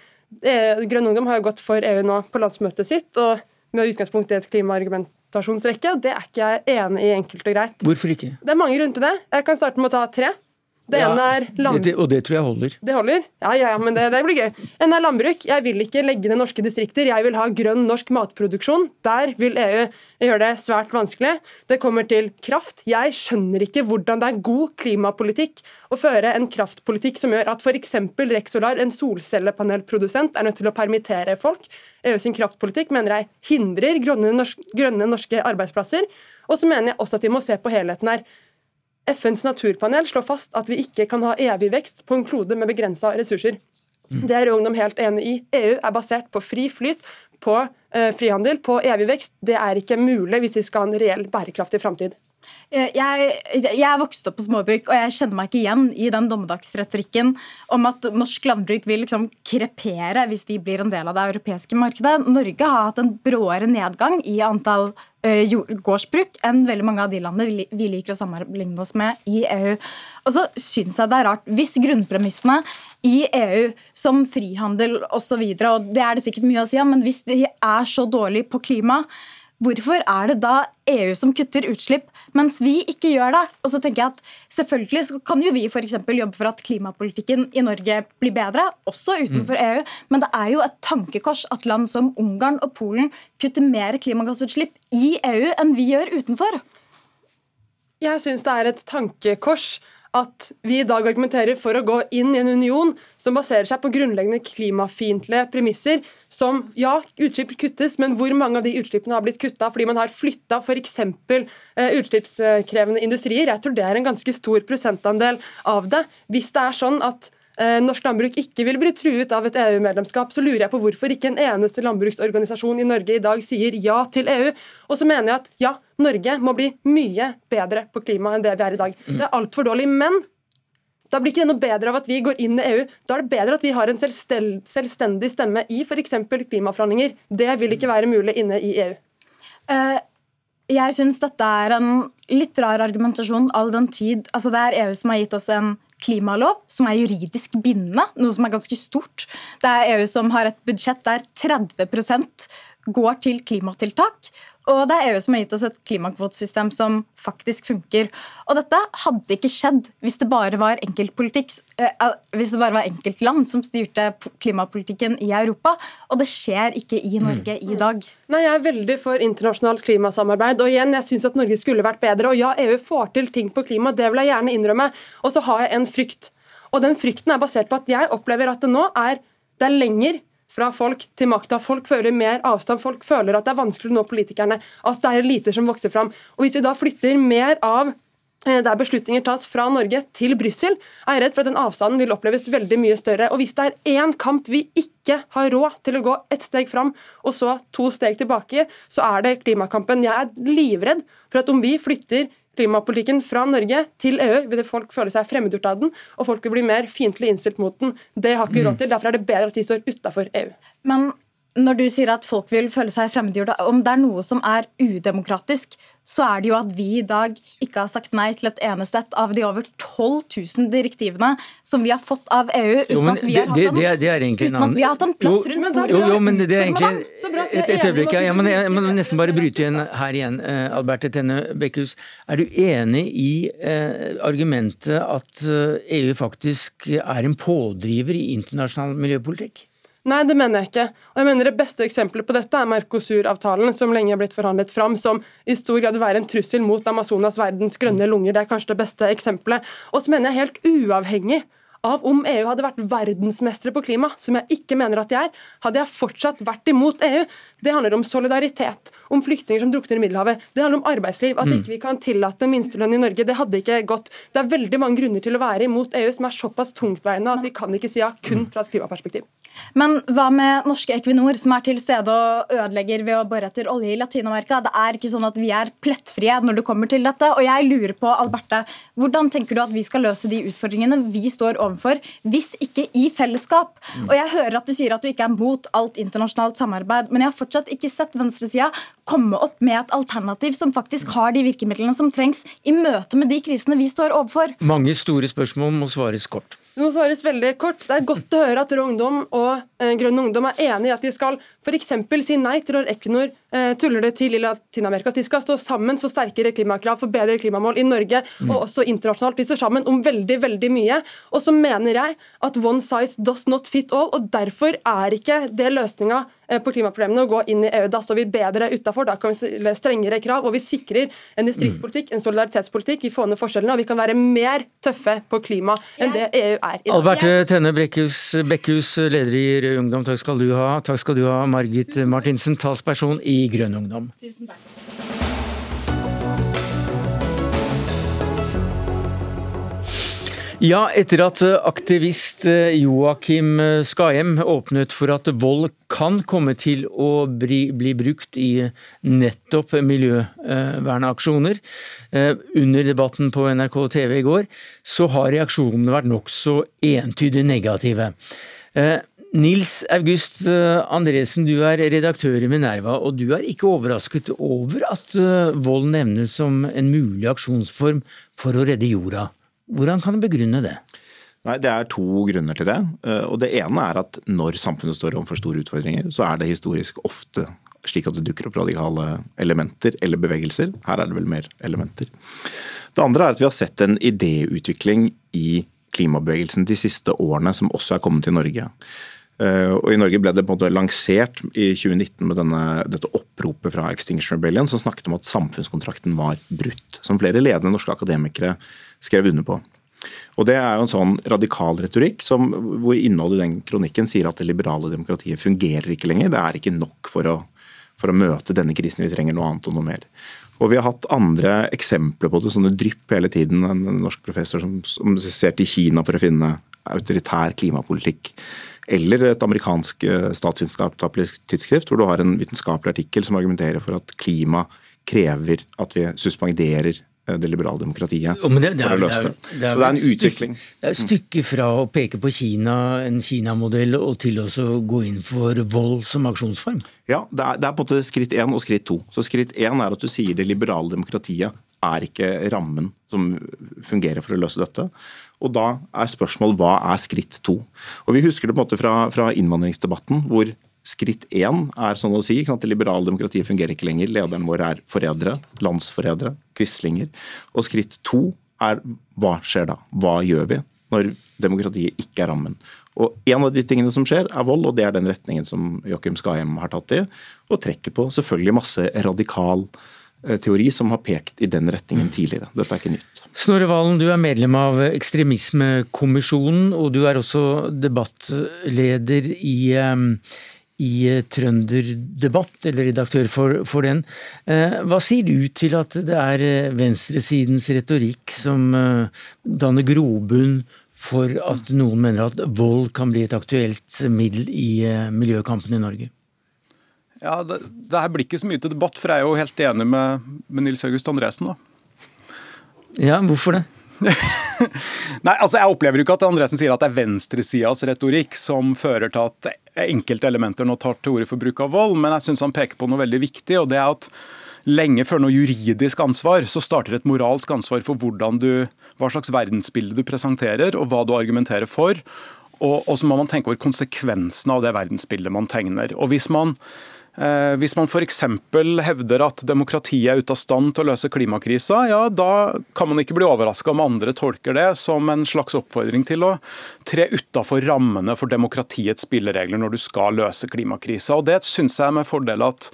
E Grønn Ungdom har jo gått for EU nå på landsmøtet sitt, og med utgangspunkt i et klimaargumentasjonsrekke, og det er ikke jeg enig i enkelt og greit. Hvorfor ikke? Det er mange grunner til det. Jeg kan starte med å ta tre. Det ene er land... Det, og det tror jeg holder. Det holder? Ja, ja, men det, det, blir gøy. En er landbruk. Jeg vil ikke legge ned norske distrikter. Jeg vil ha grønn norsk matproduksjon. Der vil EU gjøre det svært vanskelig. Det kommer til kraft. Jeg skjønner ikke hvordan det er god klimapolitikk å føre en kraftpolitikk som gjør at f.eks. Rexolar, en solcellepanelprodusent, er nødt til å permittere folk. EU sin kraftpolitikk mener jeg hindrer grønne norske, grønne norske arbeidsplasser. Og så mener jeg også at vi må se på helheten her. FNs naturpanel slår fast at vi ikke kan ha evig vekst på en klode med begrensa ressurser. Mm. Det er ungdom helt enig i. EU er basert på fri flyt, på eh, frihandel, på evig vekst. Det er ikke mulig hvis vi skal ha en reell bærekraftig framtid. Eh, jeg, jeg er vokst opp på småbruk, og jeg kjenner meg ikke igjen i den dommedagsretorikken om at norsk landbruk vil liksom krepere hvis vi blir en del av det europeiske markedet. Norge har hatt en bråere nedgang i antall uh, gårdsbruk enn veldig mange av de landene vi liker å sammenligne oss med i EU. Og så syns jeg det er rart, hvis grunnpremissene i EU som frihandel osv., og, så videre, og det er det sikkert mye å si om, men hvis de er så dårlige på klima Hvorfor er det da EU som kutter utslipp, mens vi ikke gjør det? Og så tenker jeg at Selvfølgelig så kan jo vi for jobbe for at klimapolitikken i Norge blir bedre, også utenfor mm. EU, men det er jo et tankekors at land som Ungarn og Polen kutter mer klimagassutslipp i EU enn vi gjør utenfor. Jeg syns det er et tankekors at vi i dag argumenterer for å gå inn i en union som baserer seg på grunnleggende klimafiendtlige premisser, som ja, utslipp kuttes, men hvor mange av de utslippene har blitt kutta fordi man har flytta f.eks. Eh, utslippskrevende industrier? Jeg tror det er en ganske stor prosentandel av det. Hvis det er sånn at norsk landbruk ikke vil bli truet av et EU-medlemskap, så lurer jeg på hvorfor ikke en eneste landbruksorganisasjon i Norge i dag sier ja til EU. Og så mener jeg at ja, Norge må bli mye bedre på klima enn det vi er i dag. Det er altfor dårlig. Men da blir ikke det noe bedre av at vi går inn i EU. Da er det bedre at vi har en selvstendig stemme i f.eks. klimaforhandlinger. Det vil ikke være mulig inne i EU. Uh, jeg syns dette er en litt rar argumentasjon all den tid altså Det er EU som har gitt oss en klimalov som er juridisk bindende, noe som er ganske stort. Det er EU som har et budsjett der 30% går til klimatiltak. Og det er EU som har gitt oss et klimakvotesystem som faktisk funker. Og dette hadde ikke skjedd hvis det bare var enkeltpolitikk, uh, hvis det bare var enkeltland som styrte klimapolitikken i Europa. Og det skjer ikke i Norge mm. i dag. Nei, Jeg er veldig for internasjonalt klimasamarbeid. Og igjen, jeg syns at Norge skulle vært bedre. Og ja, EU får til ting på klima, det vil jeg gjerne innrømme. Og så har jeg en frykt. Og den frykten er basert på at jeg opplever at det nå er det er lenger fra folk til makta. Folk føler mer avstand. Folk føler at det er vanskelig å nå politikerne. At det er eliter som vokser fram. Og hvis vi da flytter mer av eh, der beslutninger tas fra Norge til Brussel, er jeg redd for at den avstanden vil oppleves veldig mye større. Og hvis det er én kamp vi ikke har råd til å gå ett steg fram og så to steg tilbake, så er det klimakampen. Jeg er livredd for at om vi flytter klimapolitikken fra Norge til EU, vil folk føle seg fremmedgjort av den, og folk vil bli mer fiendtlig innstilt mot den. Det har ikke vi råd mm. til. Derfor er det bedre at de står utafor EU. Men når du sier at folk vil føle seg fremmedgjort, om det er noe som er udemokratisk, så er det jo at vi i dag ikke har sagt nei til et eneste et av de over 12 000 direktivene som vi har fått av EU uten at vi har hatt en, det, det uten at vi har hatt en plass rundt bordet. Jo, jo, men det er egentlig et, et øyeblikk. Jeg må, jeg må nesten bare bryte igjen her igjen. Uh, Alberte Tenne Bekkhus, er du enig i uh, argumentet at uh, eh, EU faktisk er en pådriver i internasjonal miljøpolitikk? Nei, det mener jeg ikke. Og jeg mener Det beste eksempelet på dette er Mercosur-avtalen, som lenge er blitt forhandlet fram, som i stor grad vil være en trussel mot Amazonas, verdens grønne lunger. Det er kanskje det beste eksempelet. Og så mener jeg helt uavhengig av om EU hadde vært verdensmestere på klima, som jeg ikke mener at de er, hadde jeg fortsatt vært imot EU. Det handler om solidaritet, om flyktninger som drukner i Middelhavet. Det handler om arbeidsliv, at mm. ikke vi kan tillate minstelønn i Norge. Det hadde ikke gått. Det er veldig mange grunner til å være imot EU som er såpass tungtveiende at vi kan ikke si ja kun fra et klimaperspektiv. Men hva med norske Equinor, som er til stede og ødelegger ved å bore etter olje i Latin-Amerika? Det er ikke sånn at vi er plettfrie når det kommer til dette. Og jeg lurer på, Alberte, hvordan tenker du at vi skal løse de utfordringene vi står overfor, hvis ikke i fellesskap? Og jeg hører at du sier at du ikke er mot alt internasjonalt samarbeid, men jeg har fortsatt ikke sett venstresida komme opp med et alternativ som faktisk har de virkemidlene som trengs i møte med de krisene vi står overfor. Mange store spørsmål må svares kort. Det må svares veldig kort. Det er godt å høre at Rød Ungdom og eh, Grønn Ungdom er enige i at de skal f.eks. si nei til når Equinor eh, tuller det til i Latin-Amerika. At de skal stå sammen for sterkere klimakrav, for bedre klimamål i Norge mm. og også internasjonalt. De står sammen om veldig, veldig mye. Og så mener jeg at one size does not fit all, og derfor er ikke det løsninga Eh, på klimaproblemene og gå inn i EU. Da står vi bedre utafor, da kan vi stille strengere krav, og vi sikrer en distriktspolitikk, en solidaritetspolitikk, vi får ned forskjellene, og vi kan være mer tøffe på klima enn det EU er i dag. Alberte Tenne Bekkhus, leder i Rød Ungdom, takk skal du ha. Takk skal du ha, Margit Martinsen, talsperson i Grønn Ungdom. Tusen takk. Ja, etter at eh, aktivist eh, Joakim Skahjem åpnet for at vold kan komme til å bli, bli brukt i nettopp miljøvernaksjoner, under debatten på NRK TV i går, så har reaksjonene vært nokså entydig negative. Nils August Andresen, du er redaktør i Minerva, og du er ikke overrasket over at vold nevnes som en mulig aksjonsform for å redde jorda? Hvordan kan du begrunne det? Nei, Det er to grunner til det. Eh, og Det ene er at når samfunnet står overfor store utfordringer, så er det historisk ofte slik at det dukker opp radikale elementer eller bevegelser. Her er det vel mer elementer. Det andre er at vi har sett en idéutvikling i klimabevegelsen de siste årene som også er kommet til Norge. Eh, og I Norge ble det på en måte lansert i 2019 med denne, dette oppropet fra Extinction Rebellion som snakket om at samfunnskontrakten var brutt. Som flere ledende norske akademikere skrev under på. Og Det er jo en sånn radikal retorikk som, hvor innholdet i den kronikken sier at det liberale demokratiet fungerer ikke lenger. Det er ikke nok for å, for å møte denne krisen. Vi trenger noe annet og noe mer. Og Vi har hatt andre eksempler på det, sånne drypp hele tiden. En norsk professor som, som ser til Kina for å finne autoritær klimapolitikk. Eller et amerikansk eh, statsvitenskapelig tidsskrift hvor du har en vitenskapelig artikkel som argumenterer for at klima krever at vi suspenderer det liberale demokratiet oh, det, det er, for å løse det. det er, så det er en utvikling. Det er et stykke fra å peke på Kina, en Kina-modell, og til å gå inn for vold som aksjonsform? Ja, det er, det er på en måte skritt én og skritt to. Så Skritt én er at du sier det liberale demokratiet er ikke rammen som fungerer for å løse dette. Og da er spørsmålet hva er skritt to? Og Vi husker det på en måte fra, fra innvandringsdebatten, hvor Skritt én er sånn å si, det liberale demokratiet fungerer ikke lenger. Lederen vår er forrædere, landsforrædere, quislinger. Og skritt to er hva skjer da? Hva gjør vi når demokratiet ikke er rammen? Og En av de tingene som skjer, er vold, og det er den retningen som Joakim Skahjem har tatt i. Og trekker på selvfølgelig masse radikal eh, teori som har pekt i den retningen tidligere. Dette er ikke nytt. Snorre Valen, du er medlem av Ekstremismekommisjonen, og du er også debattleder i um, i eh, Trønderdebatt, eller redaktør for, for, den. Eh, hva sier du til at det er eh, venstresidens retorikk som danner grobunn for at noen mener at vold kan bli et aktuelt middel i miljøkampen i Norge? Ja, det, det, her blir ikke så mye til debatt, for jeg er jo helt enig med, med Nils August Andresen. da. Ja, hvorfor det? Nei, altså Jeg opplever jo ikke at Andresen sier at det er venstresidas retorikk som fører til at enkelte elementer nå tar til orde for bruk av vold, men jeg syns han peker på noe veldig viktig. og det er at Lenge før noe juridisk ansvar, så starter et moralsk ansvar for du, hva slags verdensbilde du presenterer og hva du argumenterer for. Og, og så må man tenke over konsekvensene av det verdensbildet man tegner. Og Hvis man hvis man f.eks. hevder at demokratiet er ute av stand til å løse klimakrisa, ja, da kan man ikke bli overraska om andre tolker det som en slags oppfordring til å tre utafor rammene for demokratiets spilleregler når du skal løse klimakrisa. Og Det syns jeg med fordel at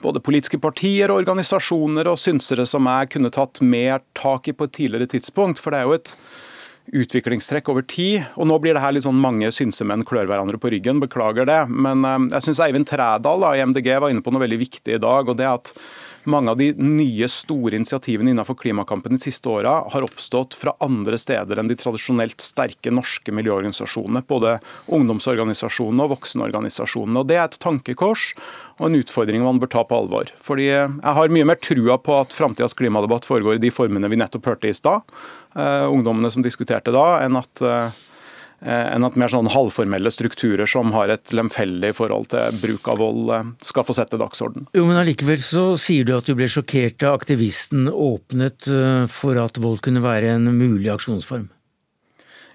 både politiske partier, organisasjoner og synsere som jeg kunne tatt mer tak i på et tidligere tidspunkt. For det er jo et utviklingstrekk over tid. Og nå blir det her litt sånn mange synsemenn klør hverandre på ryggen, beklager det. Men eh, jeg syns Eivind Trædal da, i MDG var inne på noe veldig viktig i dag. og det at mange av de nye store initiativene innenfor klimakampen de siste åra har oppstått fra andre steder enn de tradisjonelt sterke norske miljøorganisasjonene. Både ungdomsorganisasjonene og voksenorganisasjonene. Og Det er et tankekors og en utfordring man bør ta på alvor. Fordi Jeg har mye mer trua på at framtidas klimadebatt foregår i de formene vi nettopp hørte i stad. Uh, ungdommene som diskuterte da, enn at Eh, enn at mer sånn halvformelle strukturer som har et lemfeldig forhold til bruk av vold, eh, skal få sette dagsorden. Jo, men allikevel så sier du at du ble sjokkert da aktivisten åpnet eh, for at vold kunne være en mulig aksjonsform?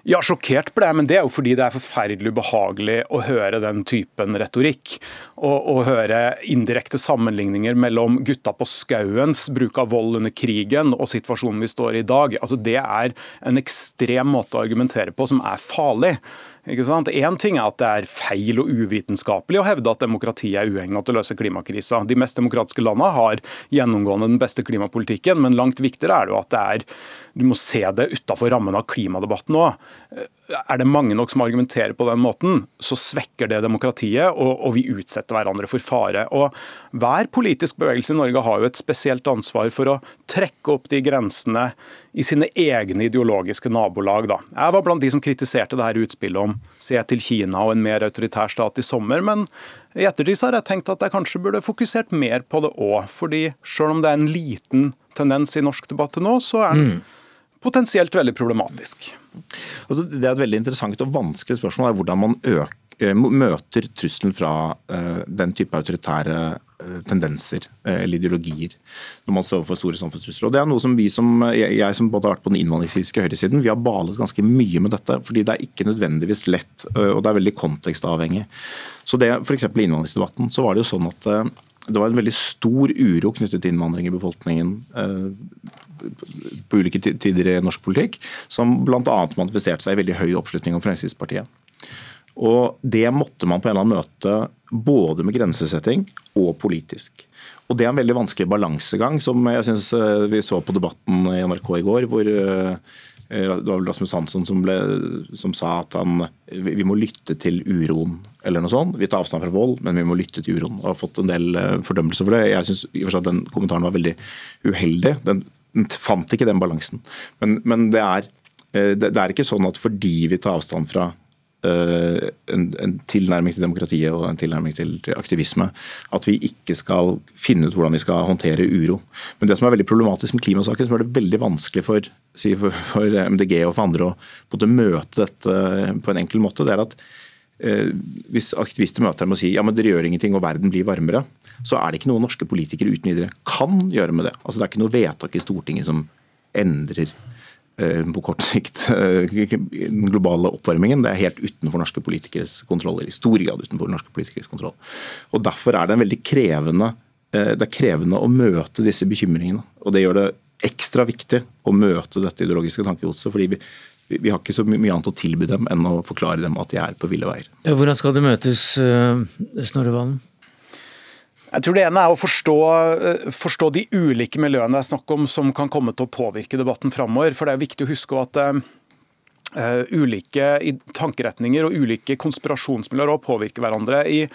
Ja, sjokkert ble jeg, men det er jo fordi det er forferdelig ubehagelig å høre den typen retorikk. Og, å høre indirekte sammenligninger mellom gutta på skauens bruk av vold under krigen og situasjonen vi står i i dag. Altså, det er en ekstrem måte å argumentere på som er farlig. Én ting er at det er feil og uvitenskapelig å hevde at demokratiet er uegnet til å løse klimakrisa. De mest demokratiske landene har gjennomgående den beste klimapolitikken, men langt viktigere er det jo at det er du må se det utafor rammen av klimadebatten òg. Er det mange nok som argumenterer på den måten, så svekker det demokratiet, og, og, vi utsetter hverandre for fare. Og Hver politisk bevegelse i Norge har jo et spesielt ansvar for å trekke opp de grensene i sine egne ideologiske nabolag. Da. Jeg var blant de som kritiserte det her utspillet om se til Kina og en mer autoritær stat i sommer, men i ettertid har jeg tenkt at jeg kanskje burde fokusert mer på det òg. fordi selv om det er en liten tendens i norsk debatt nå, så er den mm potensielt veldig problematisk. Altså, det er et veldig interessant og vanskelig spørsmål er hvordan man øker, møter trusselen fra uh, den type autoritære uh, tendenser eller ideologier når man står overfor store samfunnstrusler. Og Det er noe som vi som, jeg, som både har vært på den innvandringskritiske høyresiden, vi har balet ganske mye med dette. fordi det er ikke nødvendigvis lett, og det er veldig kontekstavhengig. Så det, F.eks. i innvandringsdebatten så var det jo sånn at det var en veldig stor uro knyttet til innvandring i befolkningen på ulike tider i norsk politikk, som bl.a. manifesterte seg i veldig høy oppslutning om Fremskrittspartiet. Og Det måtte man på en eller annen møte både med grensesetting og politisk. Og Det er en veldig vanskelig balansegang, som jeg synes eh, vi så på debatten i NRK i går. hvor eh, det var vel Rasmus Hansson som, ble, som sa at han, vi må lytte til uroen, eller noe sånt. Vi tar avstand fra vold, men vi må lytte til uroen. Og har fått en del eh, fordømmelse for det. Jeg syns den kommentaren var veldig uheldig. Den fant ikke den balansen. Men, men det, er, det, det, er, ikke sånn at fordi vi tar avstand fra en, en, tilnærming til demokratiet og en tilnærming til, til, aktivisme, at vi ikke skal finne ut hvordan vi skal håndtere uro. Men det som er veldig problematisk med klimasaken, som er det veldig vanskelig for, for, for MDG og for andre å møte dette på en enkel måte, det er at eh, hvis aktivister møter dem og sier ja, men dere gjør ingenting og verden blir varmere, så er det ikke noe norske politikere uten videre kan gjøre med det. Altså Det er ikke noe vedtak i Stortinget som endrer eh, på kort sikt eh, den globale oppvarmingen. Det er helt utenfor norske politikeres kontroll, i stor grad utenfor norske politikeres kontroll. Og Derfor er det veldig krevende, eh, det er krevende å møte disse bekymringene. Og Det gjør det ekstra viktig å møte dette ideologiske tankegodset. fordi vi, vi har ikke så mye annet å tilby dem enn å forklare dem at de er på ville veier. Hvordan skal det møtes, Snorre Valen? Jeg tror Det ene er å forstå, eh, forstå, de ulike miljøene det er snakk om som kan komme til å påvirke debatten framover. For det er viktig å huske at uh, ulike tankeretninger og ulike konspirasjonsmiljøer påvirker hverandre. I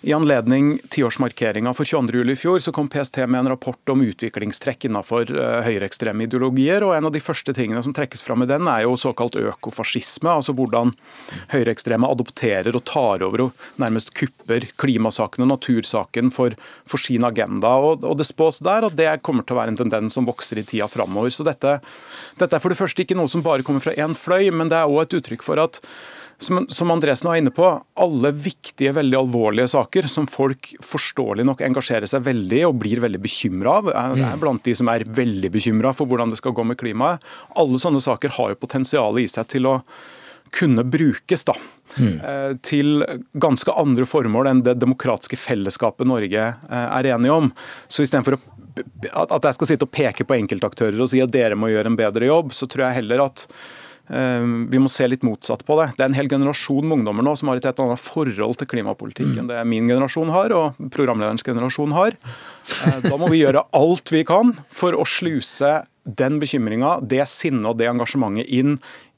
i anledning tiårsmarkeringa for 22.07 i fjor så kom PST med en rapport om utviklingstrekk innenfor uh, høyreekstreme ideologier. og En av de første tingene som trekkes fram i den, er jo såkalt økofascisme. Altså hvordan høyreekstreme adopterer og tar over og nærmest kupper klimasaken og natursaken for, for sin agenda. Og, og Det spås der at det kommer til å være en tendens som vokser i tida framover. Så dette, dette er for det første ikke noe som bare kommer fra én fløy, men det er òg et uttrykk for at som, som Andresen var inne på, alle viktige, veldig alvorlige saker som folk forståelig nok engasjerer seg veldig og blir veldig bekymra av. Jeg er mm. blant de som er veldig bekymra for hvordan det skal gå med klimaet. Alle sånne saker har jo potensial i seg til å kunne brukes da, mm. Eh, til ganske andre formål enn det demokratiske fellesskapet Norge eh, er enige om. Så istedenfor at jeg skal sitte og peke på enkeltaktører og si at dere må gjøre en bedre jobb, så tror jeg heller at vi må se litt motsatt på det. Det er en hel generasjon med ungdommer nå som har et helt annet forhold til klimapolitikken enn det min generasjon har og programlederens generasjon har. Eh, da må vi gjøre alt vi kan for å sluse den bekymringa, det sinnet og det engasjementet inn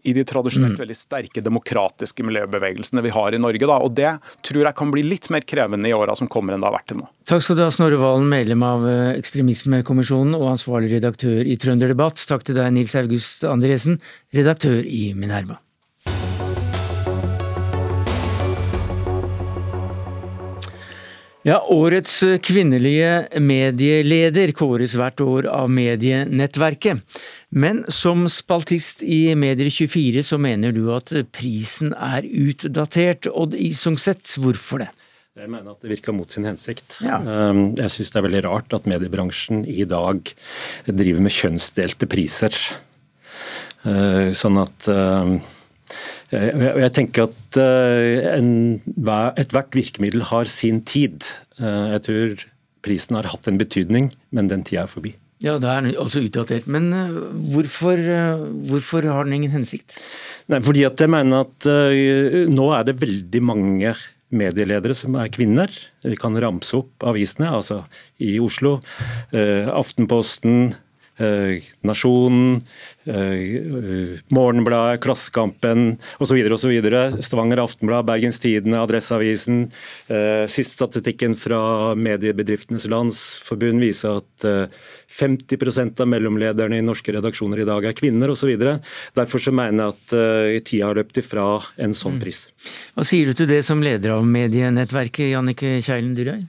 i de tradisjonelt mm. veldig sterke demokratiske miljøbevegelsene vi har i Norge. Da. Og Det tror jeg kan bli litt mer krevende i åra som kommer enn det har vært til nå. Takk skal du ha, Snorre Valen, medlem av eh, Ekstremismekommisjonen og ansvarlig redaktør i Trønder Debatt. Takk til deg, Nils August Andresen, redaktør i Minerva. Ja, Årets kvinnelige medieleder kåres hvert år av Medienettverket. Men som spaltist i Medier24 så mener du at prisen er utdatert. Odd Isungset, hvorfor det? Jeg mener at det virker mot sin hensikt. Ja. Um, jeg syns det er veldig rart at mediebransjen i dag driver med kjønnsdelte priser. Uh, sånn at uh, jeg tenker at uh, ethvert virkemiddel har sin tid. Jeg tror prisen har hatt en betydning, men den tida er forbi. Ja, det er også utdatert. Men hvorfor, hvorfor har den ingen hensikt? Nei, fordi at jeg mener at nå er det veldig mange medieledere som er kvinner. Vi kan ramse opp avisene, altså i Oslo. Aftenposten, Nasjonen, uh, Morgenbladet, Klassekampen osv. osv. Stavanger Aftenblad, Bergens Tidende, Adresseavisen. Sist statistikken fra Mediebedriftenes Landsforbund viser at 50% av mellomlederne i norske redaksjoner i dag er kvinner osv. Derfor så mener jeg at tida har løpt ifra en sånn mm. pris. Hva sier du til det som leder av medienettverket, Jannike Kjeilen Dyrøy?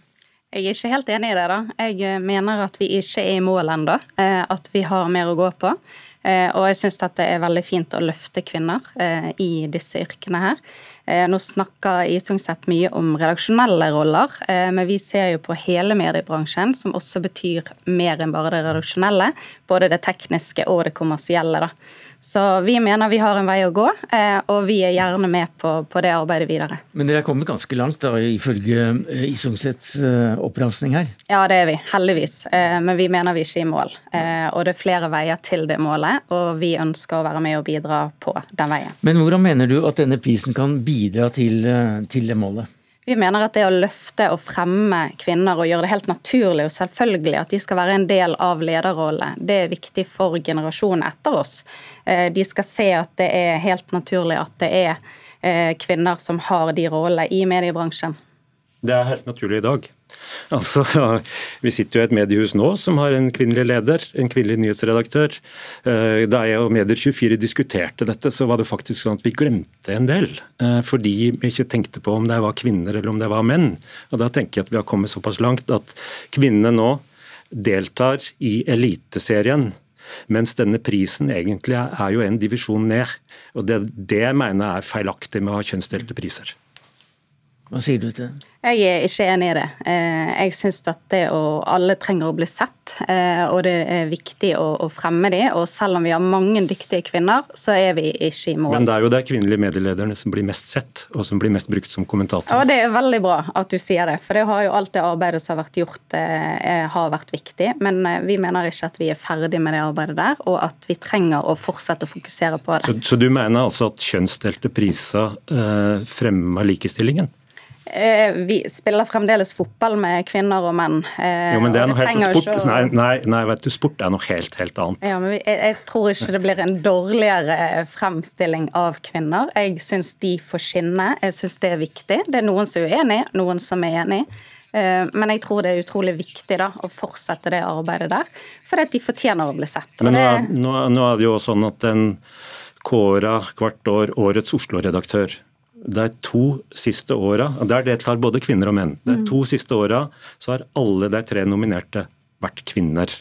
Jeg er ikke helt enig i det. da. Jeg eh, mener at vi ikke er i mål ennå. Eh, at vi har mer å gå på. Eh, og jeg syns det er veldig fint å løfte kvinner i disse yrkene her. Nå snakker Isungset mye om redaksjonelle roller, men vi ser jo på hele mediebransjen, som også betyr mer enn bare det redaksjonelle. Både det tekniske og det kommersielle. da. Så vi mener vi har en vei å gå, eh, og vi er gjerne med på, på det arbeidet videre. Men dere er kommet ganske langt, da, ifølge eh, Isungsets eh, oppramsing her? Ja, det er vi. Heldigvis. Men vi mener vi ikke er i mål. Og det er flere veier til det målet, og vi ønsker å være med og bidra på den veien. Men hvordan mener du at denne prisen kan bidra til, til det målet? Vi mener at det å løfte og fremme kvinner og gjøre det helt naturlig og selvfølgelig at de skal være en del av lederrollen, det er viktig for generasjonen etter oss. Eh, de skal se at det er helt naturlig at det er eh, kvinner som har de rollene i mediebransjen. Det er helt naturlig i dag. Altså, Vi sitter jo i et mediehus nå som har en kvinnelig leder, en kvinnelig nyhetsredaktør. Eh, da jeg og Medier24 diskuterte dette, så var det faktisk sånn at vi glemte en del. Eh, fordi vi ikke tenkte på om det var kvinner eller om det var menn. Og Da tenker jeg at vi har kommet såpass langt at kvinnene nå deltar i Eliteserien. Mens denne prisen egentlig er jo en divisjon ned. Og Det, det mener jeg er feilaktig med å ha kjønnsdelte priser. Hva sier du til det? Jeg er ikke enig i det. Eh, jeg syns at det å, alle trenger å bli sett, eh, og det er viktig å, å fremme de. Og selv om vi har mange dyktige kvinner, så er vi ikke i mål. Men det er jo de kvinnelige medielederne som blir mest sett, og som blir mest brukt som kommentator. Ja, Det er veldig bra at du sier det, for det har jo alt det arbeidet som har vært gjort, eh, har vært viktig. Men vi mener ikke at vi er ferdig med det arbeidet der, og at vi trenger å fortsette å fokusere på det. Så, så du mener altså at kjønnsdelte priser eh, fremmer likestillingen? Eh, vi spiller fremdeles fotball med kvinner og menn. Eh, jo, men det er noe helt sport. Nei, nei, nei, vet du, sport er noe helt, helt annet. Ja, men jeg, jeg, tror ikke det blir en dårligere fremstilling av kvinner. Jeg syns de får skinne. Jeg syns det er viktig. Det er noen som er uenig, noen som er enig. Eh, men jeg tror det er utrolig viktig da, å fortsette det arbeidet der, for de fortjener å bli sett. Men nå er, nå, nå er det jo sånn at den kåra hvert år årets Oslo-redaktør de to siste åra, der deltar både kvinner og menn, de mm. to siste åra så har alle de tre nominerte vært kvinner.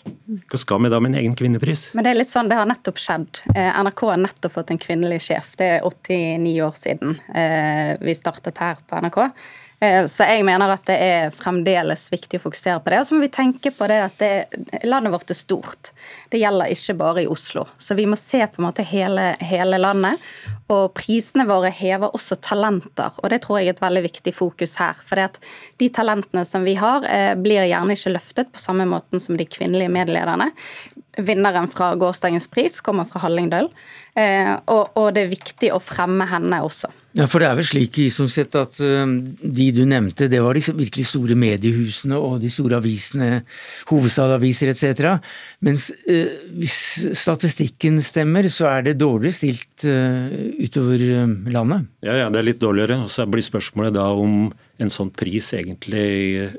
Hva skal vi da med en egen kvinnepris? Men Det er litt sånn, det har nettopp skjedd. Eh, NRK har nettopp fått en kvinnelig sjef. Det er 89 år siden eh, vi startet her på NRK. Eh, så jeg mener at det er fremdeles viktig å fokusere på det. Og så må vi tenke på det at det, landet vårt er stort. Det gjelder ikke bare i Oslo. Så vi må se på en måte hele, hele landet. Og prisene våre hever også talenter, og det tror jeg er et veldig viktig fokus her. For de talentene som vi har, eh, blir gjerne ikke løftet på samme måten som de kvinnelige medlederne. Vinneren fra gårsdagens pris kommer fra Hallingdøl, eh, og, og, det er viktig å fremme henne også. Ja, for det er vel slik som sett at eh, de du nevnte, det var de virkelig store mediehusene og de store avisene, hovedstadaviser etc. Mens eh, hvis statistikken stemmer, så er det dårligere stilt utover landet? Ja, ja, det er litt dårligere. Og så blir spørsmålet da om en sånn pris egentlig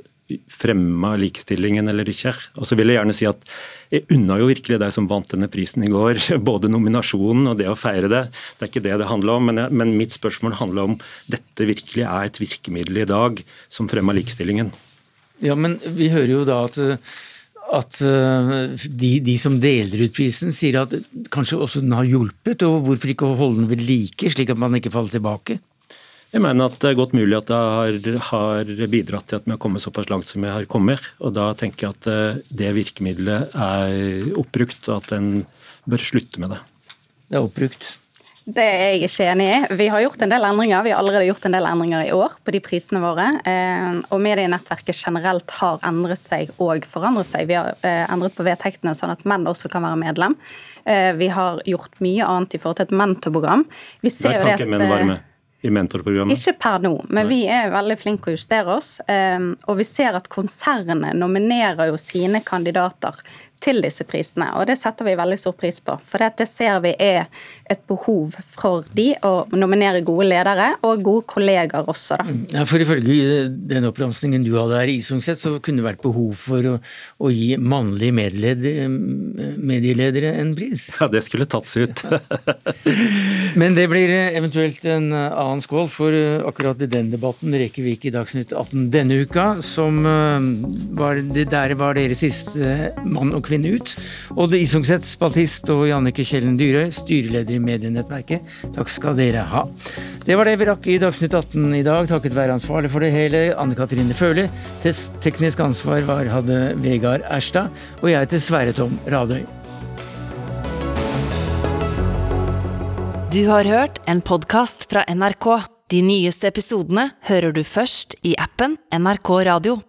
fremma likestillingen eller ikke. Og så vil jeg gjerne si at jeg unna jo virkelig deg som vant denne prisen i går. Både nominasjonen og det å feire det. Det er ikke det det handler om, men, jeg, men mitt spørsmål handler om dette virkelig er et virkemiddel i dag som fremma likestillingen. Ja, men vi hører jo da at at de, de, som deler ut prisen, sier at kanskje også den har hjulpet. Og hvorfor ikke holde den ved like, slik at man ikke faller tilbake? Jeg mener at det er godt mulig at det har, har, bidratt til at vi har kommet såpass langt som vi har kommet. Og da tenker jeg at eh, det virkemidlet er oppbrukt, og at en bør slutte med det. Det er oppbrukt. Det er jeg ikke enig i. Vi har gjort en del endringer. Vi har allerede gjort en del endringer i år på de prisene våre. Eh, og medienettverket generelt har endret seg og forandret seg. Vi har eh, endret på vedtektene sånn at menn også kan være medlem. Eh, vi har gjort mye annet i forhold til et mentorprogram. Vi ser Der kan ikke menn være med i mentorprogrammet? Ikke per nå, men Nei. vi er veldig flinke å justere oss. Og vi ser at konsernet nominerer jo sine kandidater til disse prisene. Og det setter vi veldig stor pris på. For det ser vi er et behov for de å nominere gode ledere og gode kolleger også. Da. Mm. Ja, for ifølge den oppramsingen du hadde her i Isungset, så kunne det vært behov for å, å gi mannlige medieledere en pris? Ja, det skulle tatt seg ut. Men det blir eventuelt en annen skål, for akkurat i den debatten reker vi ikke i Dagsnytt 18 denne uka, som eh, var, det der var deres siste mann og kvinne ut. Odd Isungseth, spaltist, og Jannike Kjellen Dyrøy, styreleder i Medienettverket. Takk skal dere ha. Det var det vi rakk i Dagsnytt 18 i dag, takket være ansvarlig for det hele, Anne Katrine Føhli. Teknisk ansvar var, hadde Vegard Erstad, og jeg heter Sverre Tom Radøy. Du har hørt en podkast fra NRK. De nyeste episodene hører du først i appen NRK Radio.